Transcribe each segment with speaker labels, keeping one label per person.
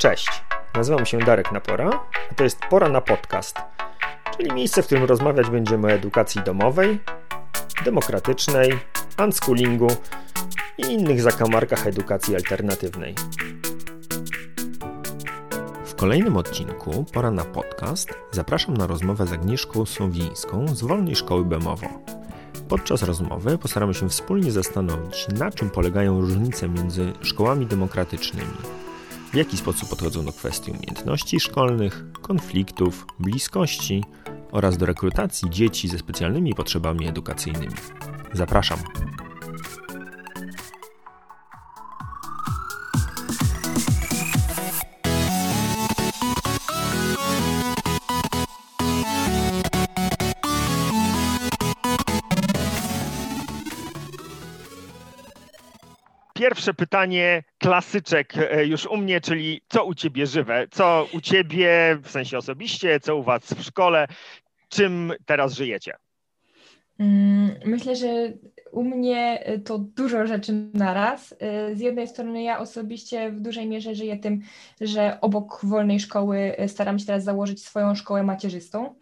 Speaker 1: Cześć, nazywam się Darek Napora, a to jest Pora na Podcast, czyli miejsce, w którym rozmawiać będziemy o edukacji domowej, demokratycznej, unschoolingu i innych zakamarkach edukacji alternatywnej. W kolejnym odcinku Pora na Podcast zapraszam na rozmowę z Agnieszką Słowińską z Wolnej Szkoły Bemowo. Podczas rozmowy postaramy się wspólnie zastanowić, na czym polegają różnice między szkołami demokratycznymi w jaki sposób podchodzą do kwestii umiejętności szkolnych, konfliktów, bliskości oraz do rekrutacji dzieci ze specjalnymi potrzebami edukacyjnymi. Zapraszam. Pierwsze pytanie, klasyczek e, już u mnie, czyli co u ciebie żywe? Co u ciebie w sensie osobiście, co u was w szkole? Czym teraz żyjecie?
Speaker 2: Mm, myślę, że u mnie e, to dużo rzeczy naraz. E, z jednej strony ja osobiście w dużej mierze żyję tym, że obok wolnej szkoły staram się teraz założyć swoją szkołę macierzystą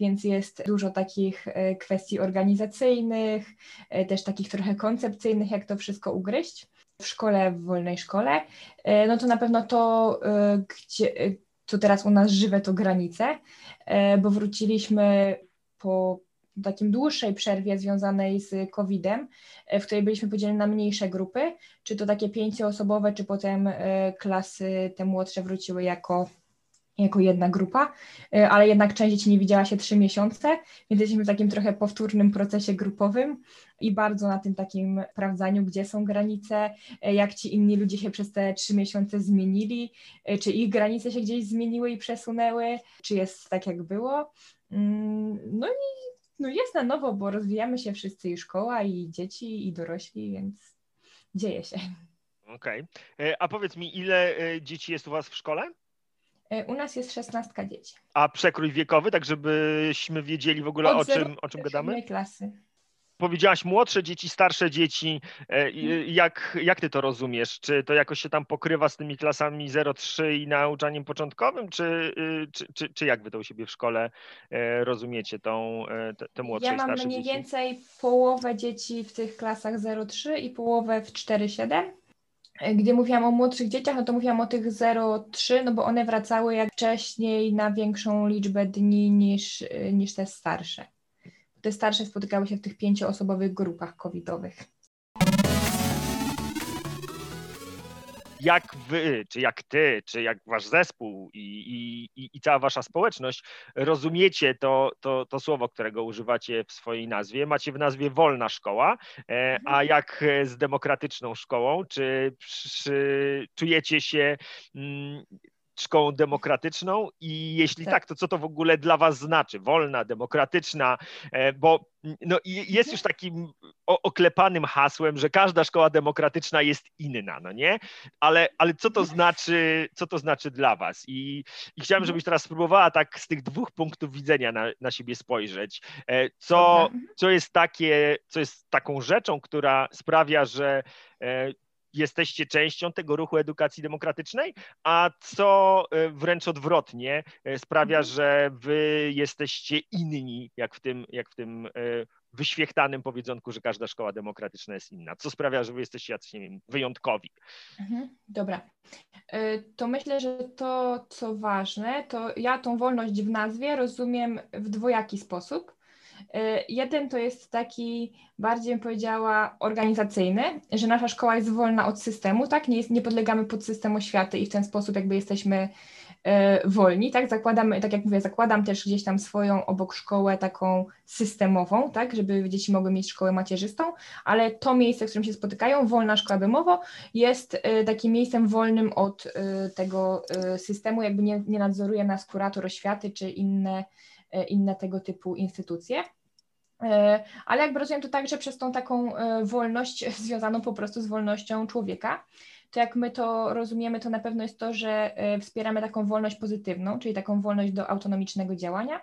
Speaker 2: więc jest dużo takich kwestii organizacyjnych, też takich trochę koncepcyjnych, jak to wszystko ugryźć w szkole, w wolnej szkole, e, no to na pewno to, e, gdzie, e, co teraz u nas żywe, to granice, bo wróciliśmy po takim dłuższej przerwie związanej z COVID-em, w której byliśmy podzieleni na mniejsze grupy, czy to takie pięcioosobowe, czy potem klasy te młodsze wróciły jako jako jedna grupa, e, ale jednak część dzieci nie widziała się trzy miesiące, więc jesteśmy w takim trochę powtórnym procesie grupowym i bardzo na tym takim sprawdzaniu, gdzie są granice, e, jak ci inni ludzie się przez te trzy miesiące zmienili, e, czy ich granice się gdzieś zmieniły i przesunęły, czy jest tak, jak było. Mm, no i no jest na nowo, bo rozwijamy się wszyscy i szkoła, i dzieci, i dorośli, więc dzieje się.
Speaker 1: Okej. Okay. A powiedz mi, ile dzieci jest u Was w szkole?
Speaker 2: E, u nas jest 16 dzieci.
Speaker 1: A przekrój wiekowy, tak żebyśmy wiedzieli w ogóle o czym, o czym gadamy?
Speaker 2: klasy.
Speaker 1: Powiedziałaś młodsze dzieci, starsze dzieci. E, mhm. Jak, jak ty to rozumiesz? Czy to jakoś się tam pokrywa z tymi klasami 0-3 i nauczaniem początkowym, czy, y, czy, czy, czy jak wy to u siebie w szkole e, rozumiecie, tą, te, te młodsze
Speaker 2: ja
Speaker 1: i starsze
Speaker 2: dzieci? Ja
Speaker 1: mam
Speaker 2: mniej więcej połowę dzieci w tych klasach 0-3 i połowę w 4-7 gdy mówiłam o młodszych dzieciach, no to mówiłam o tych 0,3, no bo one wracały jak wcześniej na większą liczbę dni niż, niż te starsze. Te starsze spotykały się w tych pięcioosobowych grupach covidowych.
Speaker 1: Jak wy, czy jak ty, czy jak wasz zespół i, i, i cała wasza społeczność rozumiecie to, to, to słowo, którego używacie w swojej nazwie. Macie w nazwie wolna szkoła, e, a mhm. jak z demokratyczną szkołą? Czy przy, czujecie się mm, szkołą demokratyczną i jeśli tak. tak. to co to w ogóle dla was znaczy? Wolna, demokratyczna, e, bo no, jest już takim oklepanym hasłem, że każda szkoła demokratyczna jest inna, no nie? Ale, ale co to znaczy, co to znaczy dla was? I, i chciałem, żebyś teraz spróbowała tak z tych dwóch punktów widzenia na, na siebie spojrzeć. E, co, co jest takie, co jest taką rzeczą, która sprawia, że e, jesteście częścią tego ruchu edukacji demokratycznej, a co e, wręcz odwrotnie e, sprawia, mhm. że wy jesteście inni, jak w tym, jak w tym e, wyświechtanym powiedzonku, że każda szkoła demokratyczna jest inna. Co sprawia, że wy jesteście jacyś, nie wiem, wyjątkowi?
Speaker 2: Mhm, dobra. To myślę, że to, co ważne, to ja tą wolność w nazwie rozumiem w dwojaki sposób. Y, jeden to jest taki bardziej bym powiedziała organizacyjny, że nasza szkoła jest wolna od systemu, tak? Nie, jest, nie podlegamy pod system oświaty i w ten sposób jakby jesteśmy y, wolni, tak? Zakładamy, tak jak mówię, zakładam też gdzieś tam swoją obok szkołę taką systemową, tak? Żeby dzieci mogły mieć szkołę macierzystą, ale to miejsce, w którym się spotykają, wolna szkoła BMOWO, jest y, takim miejscem wolnym od tego systemu, jakby nie, nie nadzoruje nas kurator oświaty czy inne E, inne tego typu instytucje. E, ale jakby rozumiem to także przez tą taką e, wolność związaną po prostu z wolnością człowieka, to jak my to rozumiemy, to na pewno jest to, że wspieramy taką wolność pozytywną, czyli taką wolność do autonomicznego działania,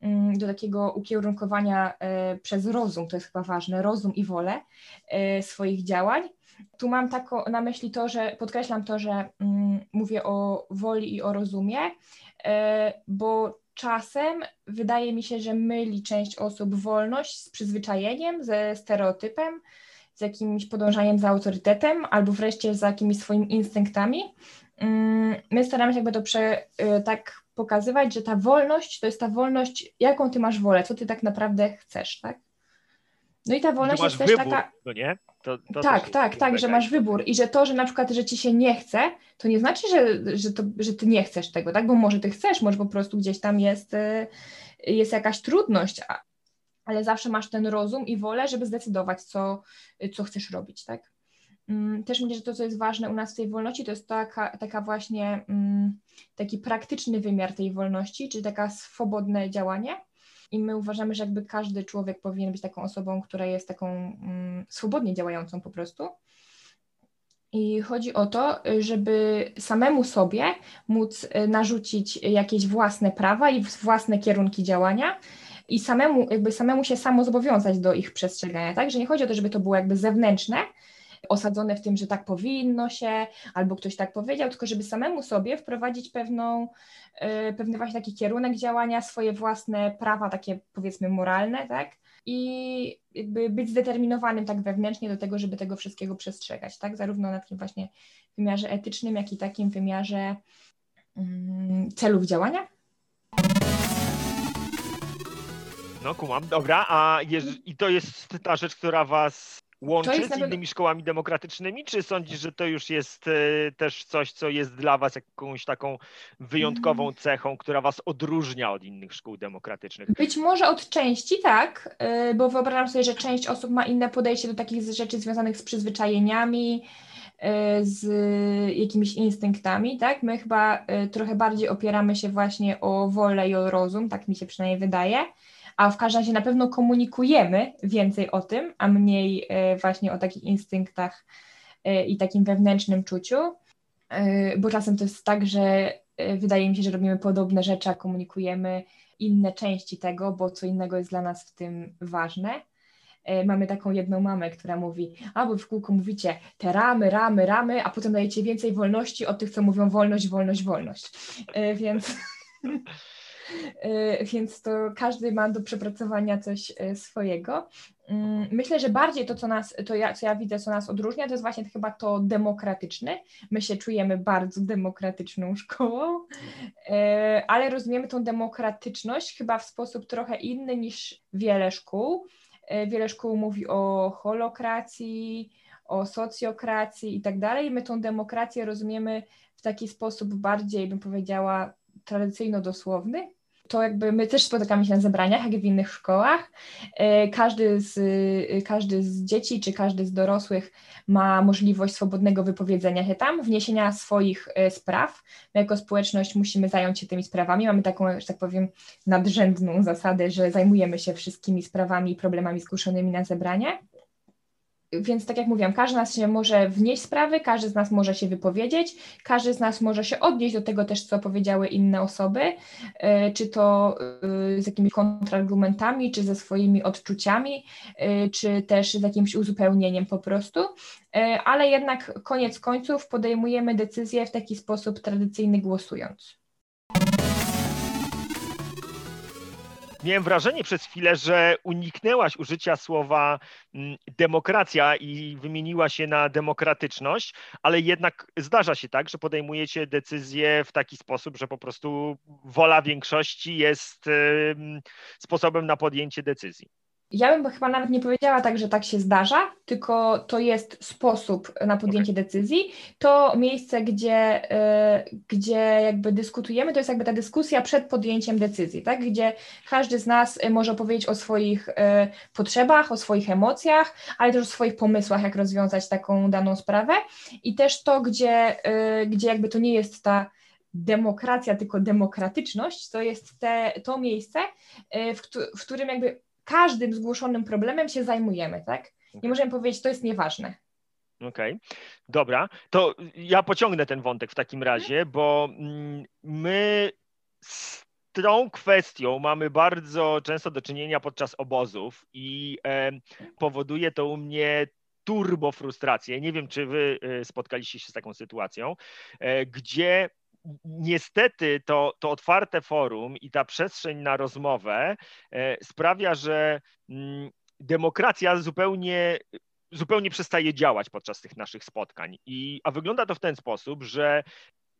Speaker 2: mm, do takiego ukierunkowania przez rozum, to jest chyba ważne, rozum i wolę swoich działań, Tu mam tako, na myśli to, że podkreślam to, że mm, mówię o woli i o rozumie, e, bo czasem wydaje mi się, że myli część osób wolność z przyzwyczajeniem, ze stereotypem, z jakimś podążaniem za autorytetem albo wreszcie za jakimiś swoimi instynktami. Mm, my staramy się jakby to prze, y, tak pokazywać, że ta wolność to jest ta wolność, jaką ty masz wolę, co ty tak naprawdę chcesz, tak? No i ta wolność jest też
Speaker 1: wybór,
Speaker 2: taka.
Speaker 1: No nie?
Speaker 2: To, to tak, tak, tak, że masz wybór i że to, że na przykład, że ci się nie chce, to nie znaczy, że, że, to, że ty nie chcesz tego, tak? Bo może ty chcesz, może po prostu gdzieś tam jest, y, jest jakaś trudność, ale zawsze masz ten rozum i wolę, żeby zdecydować, co, co chcesz robić, tak? Mm, też myślę, że to, co jest ważne u nas w tej wolności, to jest taka, taka właśnie mm, taki praktyczny wymiar tej wolności, czyli taka swobodne działanie. I my uważamy, że jakby każdy człowiek powinien być taką osobą, która jest taką mm, swobodnie działającą po prostu. I chodzi o to, żeby samemu sobie móc y, narzucić jakieś własne prawa i własne kierunki działania, i samemu, jakby samemu się samo zobowiązać do ich przestrzegania, tak? Że nie chodzi o to, żeby to było jakby zewnętrzne, osadzone w tym, że tak powinno się, albo ktoś tak powiedział, tylko żeby samemu sobie wprowadzić pewną, yy, pewny właśnie taki kierunek działania, swoje własne prawa, takie powiedzmy moralne, tak? I jakby być zdeterminowanym tak wewnętrznie do tego, żeby tego wszystkiego przestrzegać, tak? Zarówno na takim właśnie wymiarze etycznym, jak i takim wymiarze yy, celów działania.
Speaker 1: No kumam, dobra, a i to jest ta rzecz, która was łączy z innymi szkołami demokratycznymi, czy sądzisz, że to już jest e, też coś, co jest dla was jakąś taką wyjątkową mm. cechą, która was odróżnia od innych szkół demokratycznych?
Speaker 2: Być może od części tak, e, bo wyobrażam sobie, że część osób ma inne podejście do takich rzeczy związanych z przyzwyczajeniami, e, z jakimiś instynktami, tak? My chyba trochę bardziej opieramy się właśnie o wolę i o rozum, tak mi się przynajmniej wydaje a w każdym razie na pewno komunikujemy więcej o tym, a mniej e, właśnie o takich instynktach e, i takim wewnętrznym czuciu, e, bo czasem to jest tak, że wydaje mi się, że robimy podobne rzeczy, a komunikujemy inne części tego, bo co innego jest dla nas w tym ważne. Mamy taką jedną mamę, która mówi, a w kółko mówicie te ramy, ramy, ramy, a potem dajecie więcej wolności od tych, co mówią wolność, wolność, wolność. Więc więc to każdy ma do przepracowania coś e, swojego. Mm, myślę, że bardziej to, co nas, to ja, co ja widzę, co nas odróżnia, to jest właśnie chyba to demokratyczne. My się czujemy bardzo demokratyczną szkołą, e, ale rozumiemy tą demokratyczność chyba w sposób trochę inny niż wiele szkół. Wiele szkół mówi o holokracji, o socjokracji i tak dalej. My tą demokrację rozumiemy w taki sposób bardziej, bym powiedziała, tradycyjno-dosłowny, to jakby my też spotykamy się na zebraniach, jak i w innych szkołach. E, każdy z, e, każdy z dzieci czy każdy z dorosłych ma możliwość swobodnego wypowiedzenia się tam, wniesienia swoich e, spraw. My jako społeczność musimy zająć się tymi sprawami. Mamy taką, że tak powiem, nadrzędną zasadę, że zajmujemy się wszystkimi sprawami i problemami zgłoszonymi na zebranie więc tak jak mówiłam, każdy z nas się może wnieść sprawy, każdy z nas może się wypowiedzieć, każdy z nas może się odnieść do tego też, co powiedziały inne osoby, e, czy to e, z jakimiś kontrargumentami, czy ze swoimi odczuciami, e, czy też z jakimś uzupełnieniem po prostu, ale jednak koniec końców podejmujemy decyzje w taki sposób tradycyjny głosując.
Speaker 1: Miałem wrażenie przez chwilę, że uniknęłaś użycia słowa mm, demokracja i wymieniła się na demokratyczność, ale jednak zdarza się tak, że podejmujecie decyzje w taki sposób, że po prostu wola większości jest sposobem na podjęcie decyzji.
Speaker 2: Ja bym chyba nawet nie powiedziała tak, że tak się zdarza, tylko to jest sposób na podjęcie okay. decyzji. To miejsce, gdzie, y, gdzie jakby dyskutujemy, to jest jakby ta dyskusja przed podjęciem decyzji, tak? gdzie każdy z nas może powiedzieć o swoich y, potrzebach, o swoich emocjach, ale też o swoich pomysłach, jak rozwiązać taką daną sprawę. I też to, gdzie, y, gdzie jakby to nie jest ta demokracja, tylko demokratyczność, to jest te, to miejsce, w, w którym jakby każdym zgłoszonym problemem się zajmujemy, tak? Nie możemy powiedzieć, to jest nieważne.
Speaker 1: Okej, okay. dobra. To ja pociągnę ten wątek w takim razie, bo mm, my z tą kwestią mamy bardzo często do czynienia podczas obozów i powoduje to u mnie turbo frustrację. Nie wiem, czy wy spotkaliście się z taką sytuacją, gdzie niestety to, to otwarte forum i ta przestrzeń na rozmowę sprawia, że mm, demokracja zupełnie zupełnie przestaje działać podczas tych naszych spotkań. I, a wygląda to w ten sposób, że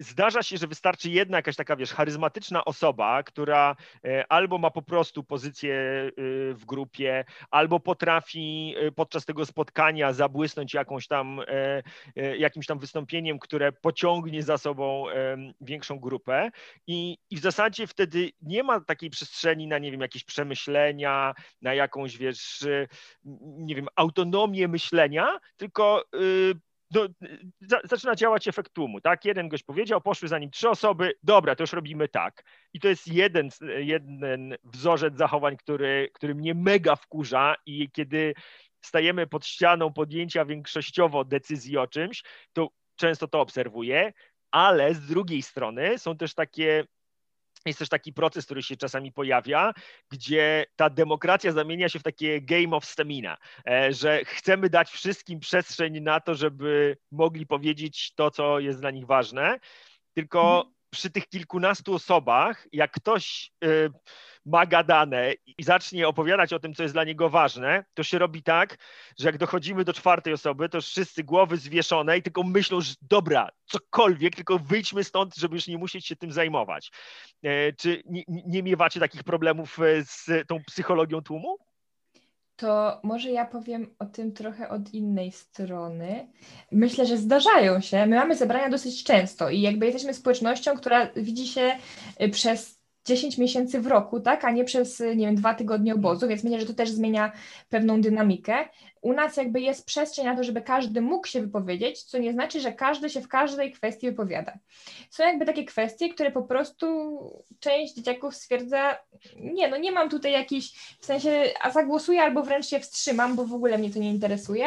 Speaker 1: zdarza się, że wystarczy jedna jakaś taka, wiesz, charyzmatyczna osoba, która e, albo ma po prostu pozycję e, w grupie, albo potrafi e, podczas tego spotkania zabłysnąć jakąś tam, jakimś tam wystąpieniem, które pociągnie za sobą większą grupę. I, i w zasadzie wtedy nie ma takiej przestrzeni na, nie wiem, jakieś przemyślenia, na jakąś, wiesz, nie wiem, autonomię myślenia, tylko no, za, zaczyna działać efekt tłumu, tak? Jeden gość powiedział, poszły za nim trzy osoby, dobra, to już robimy tak. I to jest jeden, jeden wzorzec zachowań, który, który mnie mega wkurza i kiedy stajemy pod ścianą podjęcia większościowo decyzji o czymś, to często to obserwuję, ale z drugiej strony są też takie jest też taki proces, który się czasami pojawia, gdzie ta demokracja zamienia się w takie game of stamina, e, że chcemy dać wszystkim przestrzeń na to, żeby mogli powiedzieć to, co jest dla nich ważne, tylko mhm. Przy tych kilkunastu osobach, jak ktoś e, ma gadane i zacznie opowiadać o tym, co jest dla niego ważne, to się robi tak, że jak dochodzimy do czwartej osoby, to wszyscy głowy zwieszone i tylko myślą, że dobra, cokolwiek, tylko wyjdźmy stąd, żeby już nie musieć się tym zajmować. E, czy nie, nie miewacie takich problemów e, z tą psychologią tłumu?
Speaker 2: To może ja powiem o tym trochę od innej strony. Myślę, że zdarzają się. My mamy zebrania dosyć często i jakby jesteśmy społecznością, która widzi się e, przez 10 miesięcy w roku, tak, a nie przez, nie wiem, dwa tygodnie obozu, więc myślę, że to też zmienia pewną dynamikę u nas jakby jest przestrzeń na to, żeby każdy mógł się wypowiedzieć, co nie znaczy, że każdy się w każdej kwestii wypowiada. Są jakby takie kwestie, które po prostu część dzieciaków stwierdza, nie, no nie mam tutaj jakiś, w sensie, a zagłosuję albo wręcz się wstrzymam, bo w ogóle mnie to nie interesuje,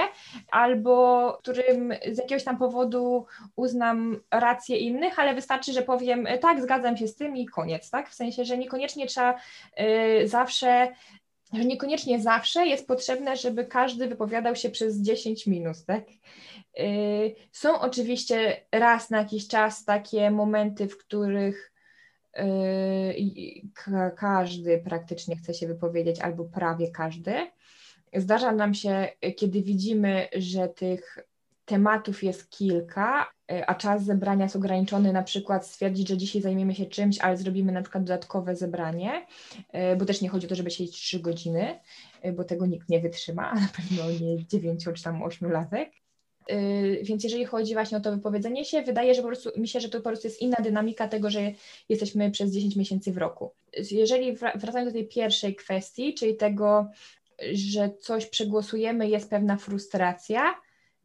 Speaker 2: albo którym z jakiegoś tam powodu uznam rację innych, ale wystarczy, że powiem, tak, zgadzam się z tym i koniec, tak? W sensie, że niekoniecznie trzeba y, zawsze że niekoniecznie zawsze jest potrzebne, żeby każdy wypowiadał się przez 10 minut, tak? Y, są oczywiście raz na jakiś czas takie momenty, w których y, każdy praktycznie chce się wypowiedzieć, albo prawie każdy. Zdarza nam się, kiedy widzimy, że tych tematów jest kilka, a czas zebrania jest ograniczony, na przykład stwierdzić, że dzisiaj zajmiemy się czymś, ale zrobimy na przykład dodatkowe zebranie, e, bo też nie chodzi o to, żeby siedzieć 3 godziny, e, bo tego nikt nie wytrzyma, a na pewno nie 9 czy tam 8 latek. Więc jeżeli chodzi właśnie o to wypowiedzenie się, wydaje że po prostu, mi się, że to po prostu jest inna dynamika tego, że jesteśmy przez 10 miesięcy w roku. Jeżeli wracając do tej pierwszej kwestii, czyli tego, że coś przegłosujemy, jest pewna frustracja,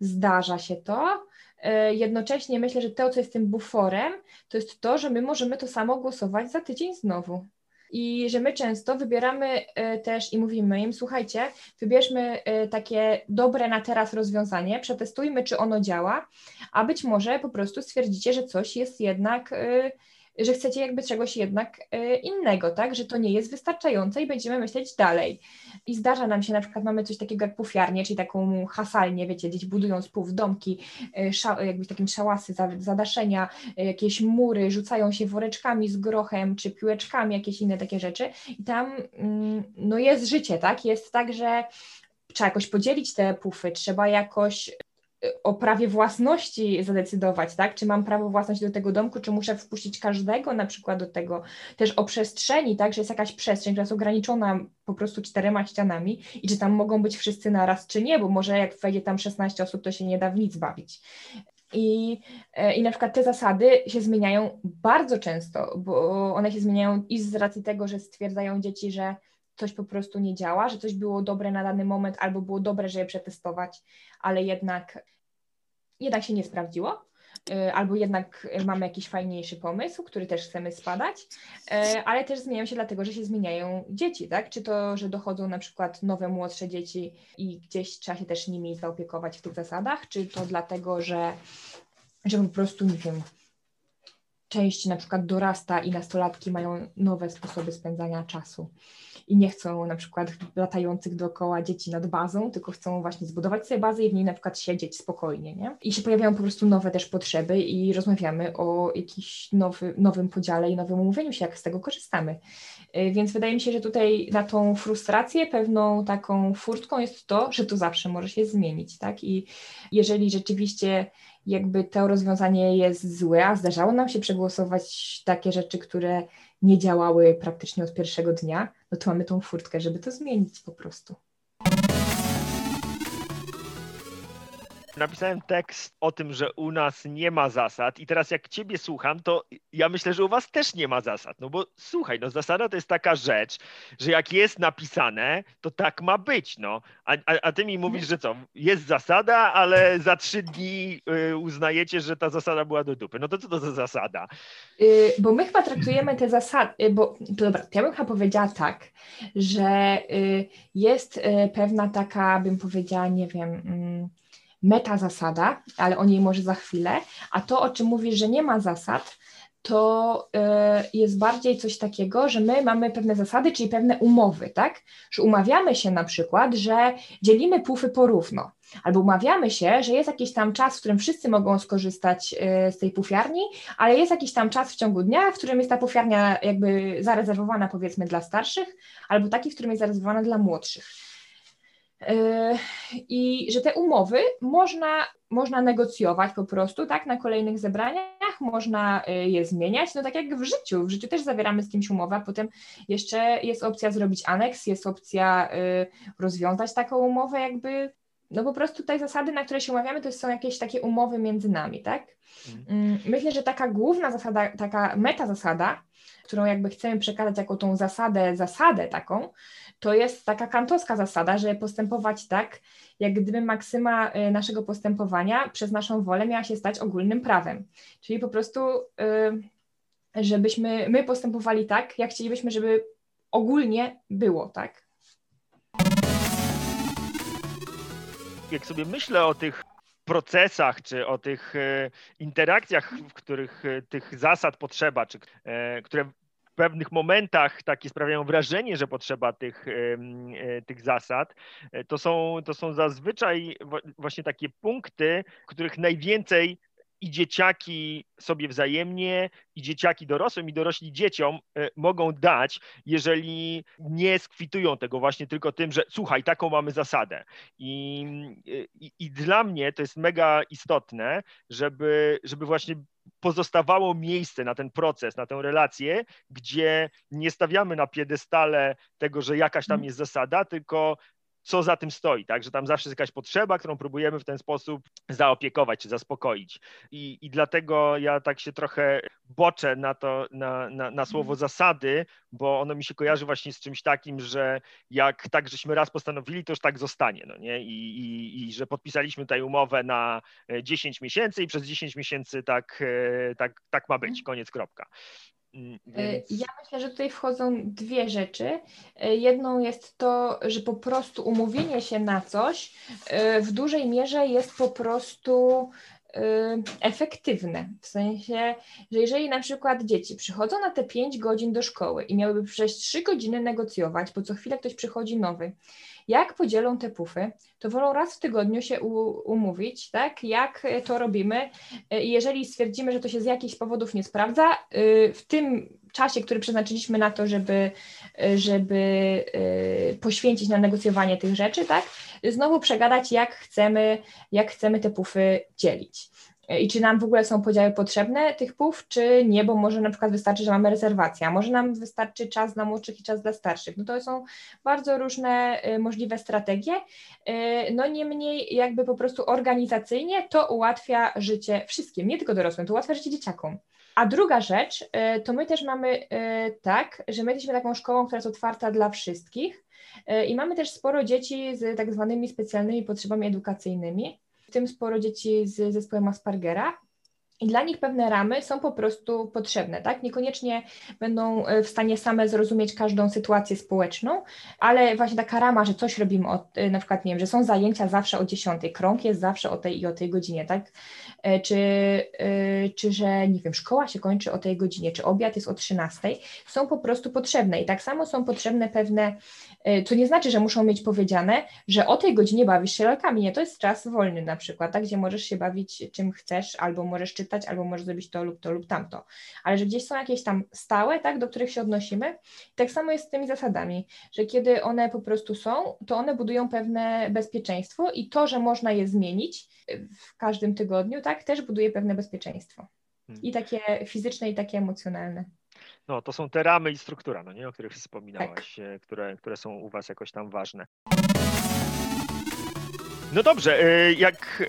Speaker 2: zdarza się to. E, jednocześnie myślę, że to, co jest tym buforem, to jest to, że my możemy to samo głosować za tydzień znowu. I że my często wybieramy e, też i mówimy im, słuchajcie, wybierzmy e, takie dobre na teraz rozwiązanie, przetestujmy, czy ono działa, a być może po prostu stwierdzicie, że coś jest jednak że chcecie jakby czegoś jednak e, innego, tak, że to nie jest wystarczające i będziemy myśleć dalej. I zdarza nam się, na przykład mamy coś takiego jak pufiarnię, czyli taką hasalnię, wiecie, dzieci budują spów, domki, e, jakby takim szałasy, zadaszenia, e, jakieś mury, rzucają się woreczkami z grochem, czy piłeczkami, jakieś inne takie rzeczy. I tam mm, no jest życie, tak, jest tak, że trzeba jakoś podzielić te pufy, trzeba jakoś o prawie własności zadecydować, tak? Czy mam prawo własności do tego domku, czy muszę wpuścić każdego na przykład do tego, też o przestrzeni, tak? Że jest jakaś przestrzeń, która jest ograniczona po prostu czterema ścianami i czy tam mogą być wszyscy naraz, czy nie, bo może jak wejdzie tam 16 osób, to się nie da w nic bawić. I, e, I na przykład te zasady się zmieniają bardzo często, bo one się zmieniają i z racji tego, że stwierdzają dzieci, że coś po prostu nie działa, że coś było dobre na dany moment albo było dobre, żeby przetestować, ale jednak, jednak się nie sprawdziło. Y, albo jednak mamy jakiś fajniejszy pomysł, który też chcemy spadać, y, ale też zmieniają się dlatego, że się zmieniają dzieci, tak? Czy to, że dochodzą na przykład nowe, młodsze dzieci i gdzieś trzeba się też nimi zaopiekować w tych zasadach, czy to dlatego, że, że po prostu, nie wiem, część na przykład dorasta i nastolatki mają nowe sposoby spędzania czasu i nie chcą na przykład latających dookoła dzieci nad bazą, tylko chcą właśnie zbudować sobie bazę i w niej na przykład siedzieć spokojnie, nie? I się pojawiają po prostu nowe też potrzeby i rozmawiamy o jakimś nowy, nowym podziale i nowym umówieniu się, jak z tego korzystamy. Y, więc wydaje mi się, że tutaj na tą frustrację pewną taką furtką jest to, że to zawsze może się zmienić, tak? I jeżeli rzeczywiście jakby to rozwiązanie jest złe, a zdarzało nam się przegłosować takie rzeczy, które nie działały praktycznie od pierwszego dnia, no to mamy tą furtkę, żeby to zmienić po prostu.
Speaker 1: Napisałem tekst o tym, że u nas nie ma zasad i teraz jak ciebie słucham, to ja myślę, że u was też nie ma zasad, no bo słuchaj, no zasada to jest taka rzecz, że jak jest napisane, to tak ma być, no, a, a, a ty mi mówisz, że co, jest zasada, ale za trzy dni y, uznajecie, że ta zasada była do dupy, no to co to za zasada?
Speaker 2: Yy, bo my chyba traktujemy te zasady, yy, bo dobra, ja bym chyba powiedziała tak, że yy, jest y, pewna taka, bym powiedziała, nie wiem, mm, meta zasada, ale o niej może za chwilę, a to, o czym mówisz, że nie ma zasad, to e, jest bardziej coś takiego, że my mamy pewne zasady, czyli pewne umowy, tak? Że umawiamy się na przykład, że dzielimy pufy porówno, albo umawiamy się, że jest jakiś tam czas, w którym wszyscy mogą skorzystać e, z tej pufiarni, ale jest jakiś tam czas w ciągu dnia, w którym jest ta pufiarnia jakby zarezerwowana powiedzmy dla starszych, albo taki, w którym jest zarezerwowana dla młodszych. Yy, I że te umowy można, można negocjować po prostu, tak, na kolejnych zebraniach, można yy, je zmieniać, no tak jak w życiu, w życiu też zawieramy z kimś umowę, a potem jeszcze jest opcja zrobić aneks, jest opcja yy, rozwiązać taką umowę jakby, no po prostu te zasady, na które się umawiamy, to są jakieś takie umowy między nami, tak. Mhm. Mm, myślę, że taka główna zasada, taka meta zasada, którą jakby chcemy przekazać jako tą zasadę, zasadę taką, to jest taka kantowska zasada, że postępować tak, jak gdyby maksyma y, naszego postępowania przez naszą wolę miała się stać ogólnym prawem. Czyli po prostu, y, żebyśmy my postępowali tak, jak chcielibyśmy, żeby ogólnie było, tak?
Speaker 1: Jak sobie myślę o tych procesach, czy o tych y, interakcjach, w których tych zasad potrzeba, czy które pewnych momentach takie sprawiają wrażenie, że potrzeba tych, e, tych zasad, e, to są, to są zazwyczaj właśnie takie punkty, których najwięcej i dzieciaki sobie wzajemnie, i dzieciaki dorosłym, i dorośli dzieciom e, mogą dać, jeżeli nie skwitują tego właśnie tylko tym, że słuchaj, taką mamy zasadę. I, i, i dla mnie to jest mega istotne, żeby, żeby właśnie pozostawało miejsce na ten proces, na tę relację, gdzie nie stawiamy na piedestale tego, że jakaś tam mhm. jest zasada, tylko co za tym stoi, tak? Że tam zawsze jest jakaś potrzeba, którą próbujemy w ten sposób zaopiekować czy zaspokoić. I, i dlatego ja tak się trochę boczę na to, na, na, na słowo mhm. zasady, bo ono mi się kojarzy właśnie z czymś takim, że jak tak żeśmy raz postanowili, to już tak zostanie, no nie? I, i, i że podpisaliśmy tutaj umowę na 10 e, miesięcy i przez 10 miesięcy tak, e, tak, tak ma być, mhm. koniec, kropka.
Speaker 2: Mm, e, więc... Ja myślę, że tutaj wchodzą dwie rzeczy. E, jedną jest to, że po prostu umówienie się na coś e, w dużej mierze jest po prostu efektywne. W sensie, że jeżeli na przykład dzieci przychodzą na te 5 godzin do szkoły i miałyby przez 3 godziny negocjować, bo co chwilę ktoś przychodzi nowy, jak podzielą te pufy, to wolą raz w tygodniu się umówić, tak, jak to robimy. I jeżeli stwierdzimy, że to się z jakichś powodów nie sprawdza, y, w tym czasie, który przeznaczyliśmy na to, żeby, żeby y, poświęcić na negocjowanie tych rzeczy, tak, znowu przegadać, jak chcemy, jak chcemy te pufy dzielić i czy nam w ogóle są podziały potrzebne tych pów, czy nie, bo może na przykład wystarczy, że mamy rezerwację, a może nam wystarczy czas dla młodszych i czas dla starszych. No to są bardzo różne y, możliwe strategie. Y, no niemniej jakby po prostu organizacyjnie to ułatwia życie wszystkim, nie tylko dorosłym, to ułatwia życie dzieciakom. A druga rzecz, y, to my też mamy tak, że my jesteśmy taką szkołą, która jest otwarta dla wszystkich i mamy też sporo dzieci z tak zwanymi specjalnymi potrzebami edukacyjnymi w tym sporo dzieci z zespołem Aspergera. I dla nich pewne ramy są po prostu potrzebne, tak? Niekoniecznie będą e, w stanie same zrozumieć każdą sytuację społeczną, ale właśnie taka rama, że coś robimy, od, e, na przykład, nie wiem, że są zajęcia zawsze o 10, krąg jest zawsze o tej i o tej godzinie, tak? E, czy, czy że, nie wiem, szkoła się kończy o tej godzinie, czy obiad jest o 13, są po prostu potrzebne. I tak samo są potrzebne pewne to nie znaczy, że muszą mieć powiedziane, że o tej godzinie bawisz się lalkami. Nie, to jest czas wolny na przykład, tak, gdzie możesz się bawić czym chcesz, albo możesz czytać, albo możesz zrobić to lub to lub tamto. Ale że gdzieś są jakieś tam stałe, tak, do których się odnosimy. Tak samo jest z tymi zasadami, że kiedy one po prostu są, to one budują pewne bezpieczeństwo i to, że można je zmienić w każdym tygodniu, tak, też buduje pewne bezpieczeństwo. Hmm. I takie fizyczne, i takie emocjonalne.
Speaker 1: No, to są te ramy i struktura, no nie, o których wspominałaś, tak. E, które, które są u Was jakoś tam ważne. No dobrze, e, jak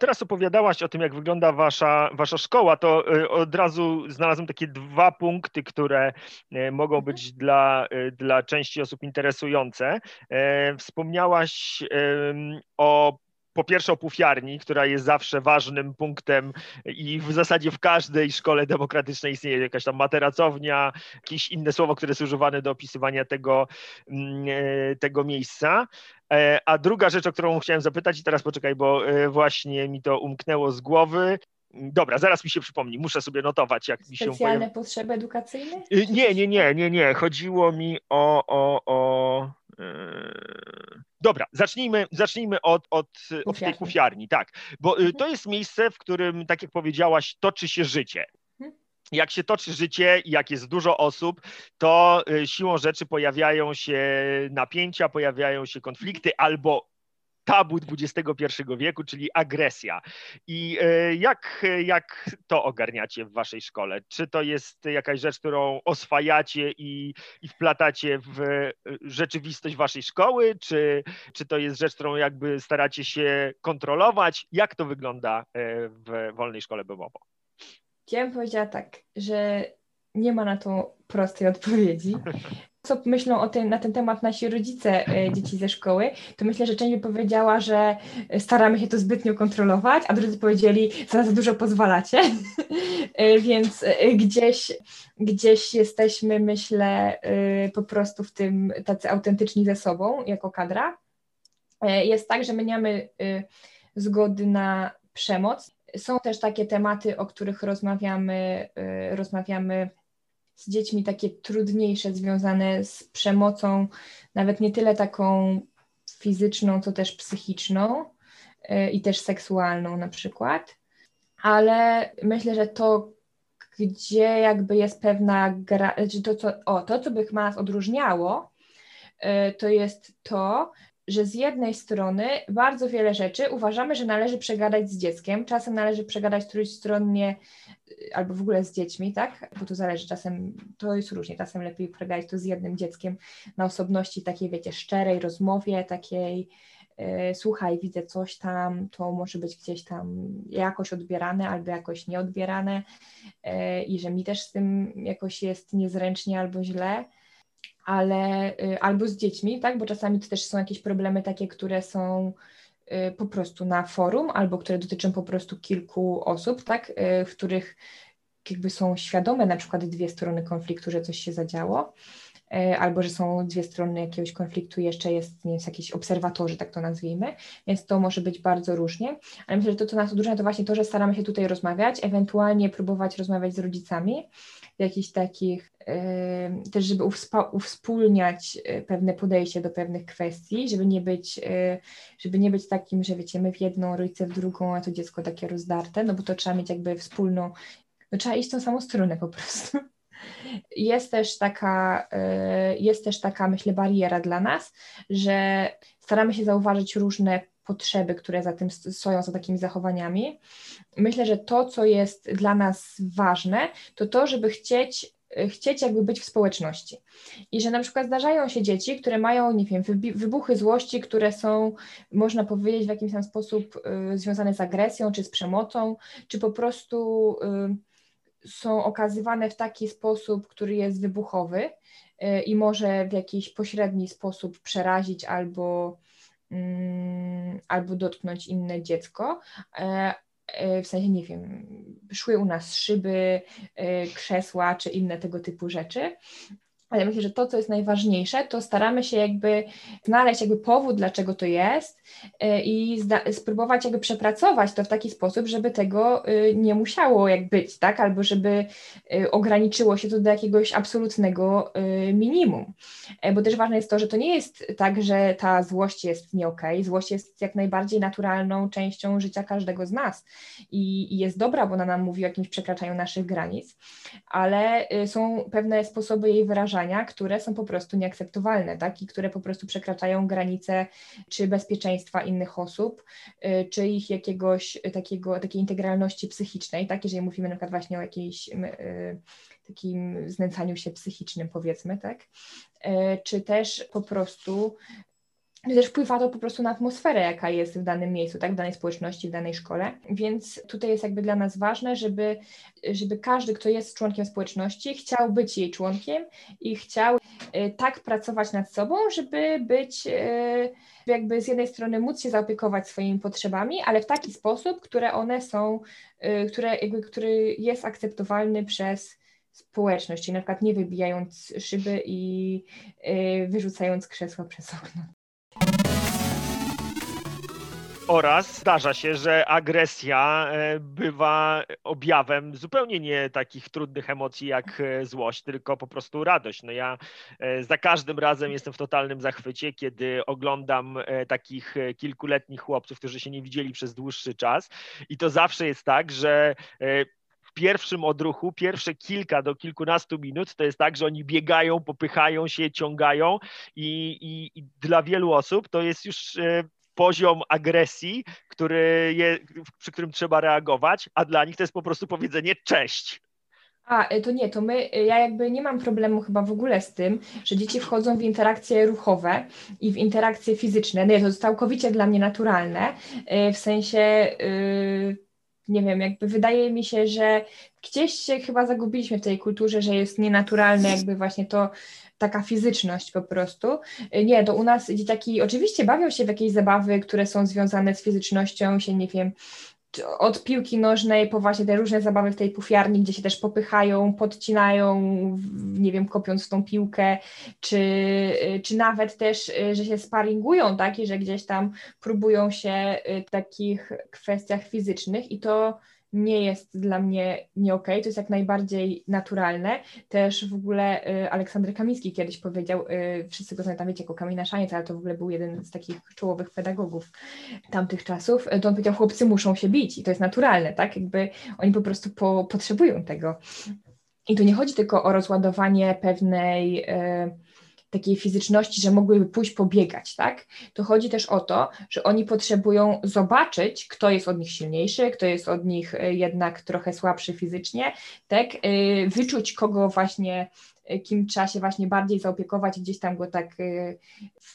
Speaker 1: teraz opowiadałaś o tym, jak wygląda wasza, wasza szkoła, to e, od razu znalazłem takie dwa punkty, które mogą mhm. być dla, dla części osób interesujące. Wspomniałaś o po pierwsze o półfiarni, która jest zawsze ważnym punktem i w zasadzie w każdej szkole demokratycznej istnieje jakaś tam materacownia, jakieś inne słowo, które jest używane do opisywania tego, mm, e, tego miejsca. E, a druga rzecz, o którą chciałem zapytać, i teraz poczekaj, bo e, właśnie mi to umknęło z głowy. Dobra, zaraz mi się przypomni, muszę sobie notować, jak
Speaker 2: mi się Specjalne potrzeby edukacyjne?
Speaker 1: Nie, nie, nie, nie, nie. Chodziło mi o, o, o Dobra, zacznijmy, zacznijmy od, od, od tej kufiarni, tak, bo y, mhm. to jest miejsce, w którym, tak jak powiedziałaś, toczy się życie. Mhm. Jak się toczy życie i jak jest dużo osób, to y, siłą rzeczy pojawiają się napięcia, pojawiają się konflikty albo tabu XXI wieku, czyli agresja. I e, jak, jak to ogarniacie w waszej szkole? Czy to jest jakaś rzecz, którą oswajacie i, i wplatacie w e, rzeczywistość waszej szkoły, czy, czy to jest rzecz, którą jakby staracie się kontrolować? Jak to wygląda e, w Wolnej Szkole Bemowo?
Speaker 2: Ja bym powiedziała tak, że nie ma na to prostej odpowiedzi. co myślą o tym, na ten temat nasi rodzice e, dzieci ze szkoły, to myślę, że część by powiedziała, że staramy się to zbytnio kontrolować, a drudzy powiedzieli, za, za dużo pozwalacie, e, więc e, gdzieś, gdzieś jesteśmy, myślę, po prostu w tym tacy autentyczni ze sobą jako kadra. Jest tak, że my nie mamy zgody na przemoc. Są też takie tematy, o których rozmawiamy, rozmawiamy z dziećmi takie trudniejsze, związane z przemocą, nawet nie tyle taką fizyczną, co też psychiczną y, i też seksualną na przykład. Ale myślę, że to, gdzie jakby jest pewna gra, to, co, o, to, co by nas odróżniało, y, to jest to, że z jednej strony bardzo wiele rzeczy uważamy, że należy przegadać z dzieckiem, czasem należy przegadać trójstronnie y, albo w ogóle z dziećmi, tak? Bo to zależy, czasem to jest różnie, czasem lepiej przegadać to z jednym dzieckiem na osobności takiej, wiecie, szczerej rozmowie, takiej yy, słuchaj, widzę coś tam, to może być gdzieś tam jakoś odbierane albo jakoś nieodbierane yy, i że mi też z tym jakoś jest niezręcznie albo źle, ale y, albo z dziećmi, tak, bo czasami to też są jakieś problemy takie, które są y, po prostu na forum, albo które dotyczą po prostu kilku osób, tak, y, w których jakby są świadome na przykład dwie strony konfliktu, że coś się zadziało, albo że są dwie strony jakiegoś konfliktu, jeszcze jest, nie wiem, jakiś obserwatorzy, tak to nazwijmy, więc to może być bardzo różnie, ale myślę, że to, co nas odróżnia, to właśnie to, że staramy się tutaj rozmawiać, ewentualnie próbować rozmawiać z rodzicami, jakichś takich, też żeby uwspólniać e, pewne podejście do pewnych kwestii, żeby nie być, e, żeby nie być takim, że wiecie, my w jedną, rodzice w drugą, a to dziecko takie rozdarte, no bo to trzeba mieć jakby wspólną, no trzeba iść tą samą stronę po prostu. Jest też taka, e, jest też taka, myślę, bariera dla nas, że staramy się zauważyć różne potrzeby, które za tym stoją, za takimi zachowaniami. Myślę, że to, co jest dla nas ważne, to to, żeby chcieć chcieć jakby być w społeczności. I że na przykład zdarzają się dzieci, które mają, nie wiem, wybuchy złości, które są, można powiedzieć, w jakiś tam sposób y, związane z agresją, czy z przemocą, czy po prostu y, są okazywane w taki sposób, który jest wybuchowy y, i może w jakiś pośredni sposób przerazić albo, albo dotknąć inne dziecko. E, w sensie, nie wiem, szły u nas szyby, krzesła czy inne tego typu rzeczy. Ale myślę, że to, co jest najważniejsze, to staramy się jakby znaleźć jakby powód, dlaczego to jest y, i spróbować jakby przepracować to w taki sposób, żeby tego y, nie musiało jak być, tak? Albo żeby y, ograniczyło się to do jakiegoś absolutnego minimum. E, bo też ważne jest to, że to nie jest tak, że ta złość jest nie. Okay. Złość jest jak najbardziej naturalną częścią życia każdego z nas i jest dobra, bo ona nam mówi o jakimś przekraczaniu naszych granic, ale są pewne sposoby jej wyrażania, które są po prostu nieakceptowalne, tak? I które po prostu przekraczają granice czy bezpieczeństwa innych osób, y, czy ich jakiegoś takiego, takiej integralności psychicznej, tak? Jeżeli mówimy na przykład właśnie o jakiejś y, takim znęcaniu się psychicznym, powiedzmy, tak? Y, czy też po prostu też wpływa to po prostu na atmosferę, jaka jest w danym miejscu, tak, w danej społeczności, w danej szkole. Więc tutaj jest jakby dla nas ważne, żeby, żeby każdy, kto jest członkiem społeczności, chciał być jej członkiem i chciał e, tak pracować nad sobą, żeby być e, jakby z jednej strony móc się zaopiekować swoimi potrzebami, ale w taki sposób, które one są, e, które jakby, który jest akceptowalny przez społeczność, czyli na przykład nie wybijając szyby i wyrzucając krzesła przez okno.
Speaker 1: Oraz zdarza się, że agresja e, bywa objawem zupełnie nie takich trudnych emocji jak e, złość, tylko po prostu radość. No ja e, za każdym razem jestem w totalnym zachwycie, kiedy oglądam takich kilkuletnich chłopców, którzy się nie widzieli przez dłuższy czas i to zawsze jest tak, że pierwszym odruchu, pierwsze kilka do kilkunastu minut, to jest tak, że oni biegają, popychają się, ciągają i, i, i dla wielu osób to jest już poziom agresji, który je, przy którym trzeba reagować, a dla nich to jest po prostu powiedzenie cześć.
Speaker 2: A, y, to nie, to my, y, ja jakby nie mam problemu chyba w ogóle z tym, że dzieci wchodzą w interakcje ruchowe i w interakcje fizyczne. Nie, to jest całkowicie dla mnie naturalne, y, w sensie, nie wiem, jakby wydaje mi się, że gdzieś się chyba zagubiliśmy w tej kulturze, że jest nienaturalne jakby właśnie to, taka fizyczność po prostu. Nie, to u nas dzieciaki oczywiście bawią się w jakieś zabawy, które są związane z fizycznością, się nie wiem, od piłki nożnej po właśnie te różne zabawy w tej pufiarni, gdzie się też popychają, podcinają, nie wiem, kopiąc w tą piłkę, czy, czy nawet też, że się sparingują, tak, i że gdzieś tam próbują się w takich kwestiach fizycznych i to nie jest dla mnie nie okej, okay, to jest jak najbardziej naturalne. Też w ogóle y, Aleksander Kamiński kiedyś powiedział, y, wszyscy go znają, wiecie, jako Kamina Szaniec, ale to w ogóle był jeden z takich czołowych pedagogów tamtych czasów, to on powiedział, chłopcy muszą się bić i to jest naturalne, tak, jakby oni po prostu po, potrzebują tego. I tu nie chodzi tylko o rozładowanie pewnej... Y, takiej fizyczności, że mogłyby pójść pobiegać, tak? To chodzi też o to, że oni potrzebują zobaczyć, kto jest od nich silniejszy, kto jest od nich e, jednak trochę słabszy fizycznie, tak? E, wyczuć, kogo właśnie e, kim trzeba się właśnie bardziej zaopiekować, gdzieś tam go tak,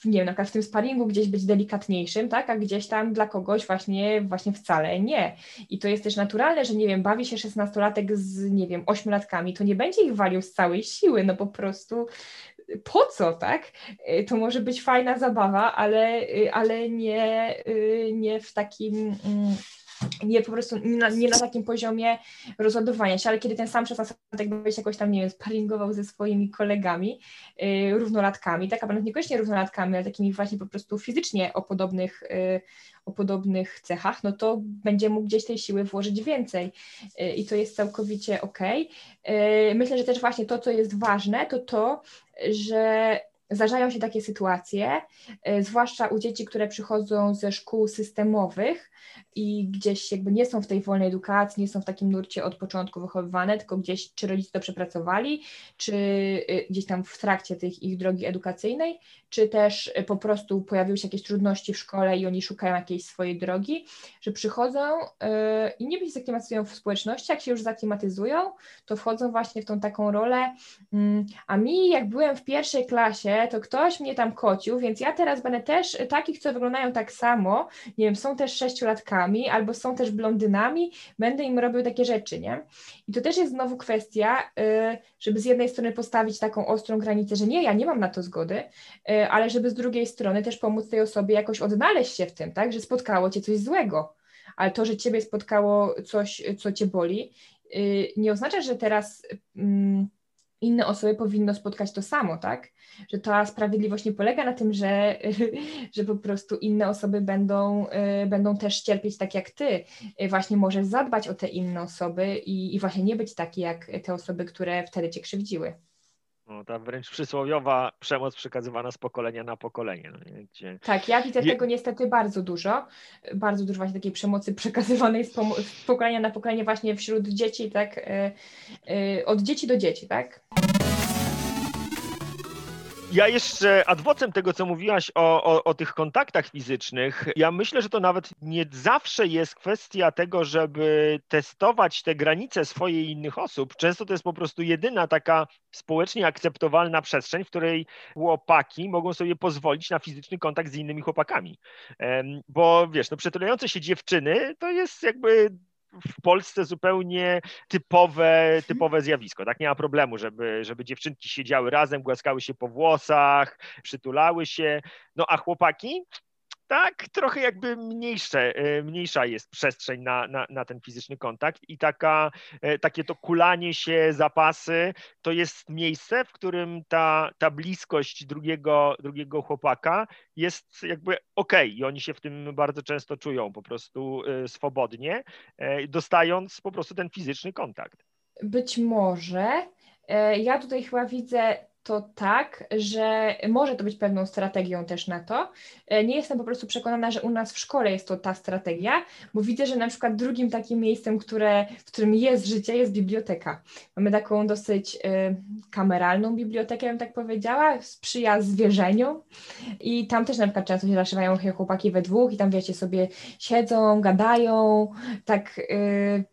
Speaker 2: nie wiem, na przykład w tym sparingu gdzieś być delikatniejszym, tak, a gdzieś tam dla kogoś właśnie, właśnie wcale nie. I to jest też naturalne, że nie wiem, bawi się szesnastolatek z, nie wiem, ośmiolatkami, to nie będzie ich walił z całej siły, no po prostu po co, tak? Y, to może być fajna zabawa, ale, y, ale nie, y, nie w takim mm, nie po prostu nie na, nie na, takim poziomie rozładowania się, ale kiedy ten sam szesnastolatek będzie jakoś tam, nie wiem, sparingował ze swoimi kolegami, równolatkami, tak, a niekoniecznie równolatkami, ale takimi właśnie po prostu fizycznie o podobnych, o podobnych cechach, no to będzie mógł gdzieś tej siły włożyć więcej yy, i to jest całkowicie ok. Myślę, że też właśnie to, co jest ważne, to to, że zdarzają się takie sytuacje, zwłaszcza u dzieci, które przychodzą ze szkół systemowych, i gdzieś jakby nie są w tej wolnej edukacji, nie są w takim nurcie od początku wychowywane, tylko gdzieś czy rodzice to przepracowali, czy y, gdzieś tam w trakcie tych ich drogi edukacyjnej, czy też y, po prostu pojawiły się jakieś trudności w szkole i oni szukają jakiejś swojej drogi, że przychodzą yy, i niby się zaklimatyzują w społeczności, jak się już zaklimatyzują, to wchodzą właśnie w tą taką rolę, yy, a mi jak byłem w pierwszej klasie, to ktoś mnie tam kocił, więc ja teraz będę też takich, co wyglądają tak samo, nie wiem, są też sześciolatkami albo są też blondynami, będę im robił takie rzeczy, nie? I to też jest znowu kwestia, y, żeby z jednej strony postawić taką ostrą granicę, że nie, ja nie mam na to zgody, y, ale żeby z drugiej strony też pomóc tej osobie jakoś odnaleźć się w tym, tak, że spotkało cię coś złego. ale to, że ciebie spotkało coś, co cię boli, y, nie oznacza, że teraz mm, inne osoby powinno spotkać to samo, tak? Że ta sprawiedliwość nie polega na tym, że, że po prostu inne osoby będą, y, będą też cierpieć tak jak ty. Właśnie możesz zadbać o te inne osoby i, i właśnie nie być taki jak te osoby, które wtedy cię krzywdziły.
Speaker 1: No, ta wręcz przysłowiowa przemoc przekazywana z pokolenia na pokolenie. No
Speaker 2: Gdzie... Tak, ja widzę Je... tego niestety bardzo dużo. Bardzo dużo właśnie takiej przemocy przekazywanej z, z pokolenia na pokolenie właśnie wśród dzieci, tak? Yy, yy, od dzieci do dzieci, tak?
Speaker 1: Ja jeszcze adwocem tego, co mówiłaś o, o, o, tych kontaktach fizycznych, ja myślę, że to nawet nie zawsze jest kwestia tego, żeby testować te granice swoje i innych osób. Często to jest po prostu jedyna taka społecznie akceptowalna przestrzeń, w której chłopaki mogą sobie pozwolić na fizyczny kontakt z innymi chłopakami. Bo wiesz, no przetulające się dziewczyny to jest jakby w Polsce zupełnie typowe, typowe zjawisko. Tak nie ma problemu, żeby, żeby dziewczynki siedziały razem, głaskały się po włosach, przytulały się. No a chłopaki tak trochę jakby mniejsze, e, mniejsza jest przestrzeń na, na, na ten fizyczny kontakt i taka, e, takie to kulanie się, zapasy, to jest miejsce, w którym ta, ta bliskość drugiego, drugiego chłopaka jest jakby okej okay. i oni się w tym bardzo często czują po prostu e, swobodnie, dostając po prostu ten fizyczny kontakt.
Speaker 2: Być może. Ja tutaj chyba widzę to tak, że może to być pewną strategią też na to. E, nie jestem po prostu przekonana, że u nas w szkole jest to ta strategia, bo widzę, że na przykład drugim takim miejscem, które, w którym jest życie, jest biblioteka. Mamy taką dosyć y, kameralną bibliotekę, bym tak powiedziała, sprzyja zwierzeniu i tam też na przykład często się zaszywają chłopaki we dwóch i tam wiecie sobie siedzą, gadają, tak... Y,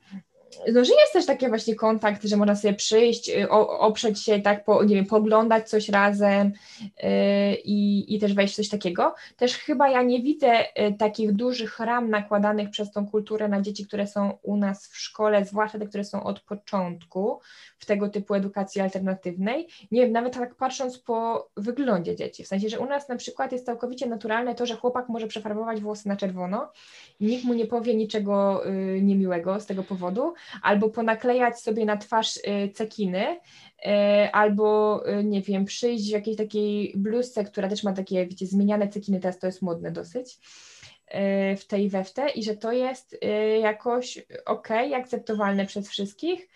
Speaker 2: no, że jest też taki właśnie kontakt, że można sobie przyjść, y, oprzeć się, tak, po, nie wiem, poglądać coś razem yy, i, też wejść coś takiego. Też chyba ja nie widzę y, takich dużych ram nakładanych przez tą kulturę na dzieci, które są u nas w szkole, zwłaszcza te, które są od początku w tego typu edukacji alternatywnej. Nie wiem, nawet tak patrząc po wyglądzie dzieci, w sensie, że u nas na przykład jest całkowicie naturalne to, że chłopak może przefarbować włosy na czerwono i nikt mu nie powie niczego yy, niemiłego z tego powodu, albo ponaklejać sobie na twarz y, cekiny, y, albo y, nie wiem, przyjść w jakiejś takiej bluzce, która też ma takie, wiecie, zmieniane cekiny, teraz to jest modne dosyć w tej weftę i że to jest jakoś ok, akceptowalne przez wszystkich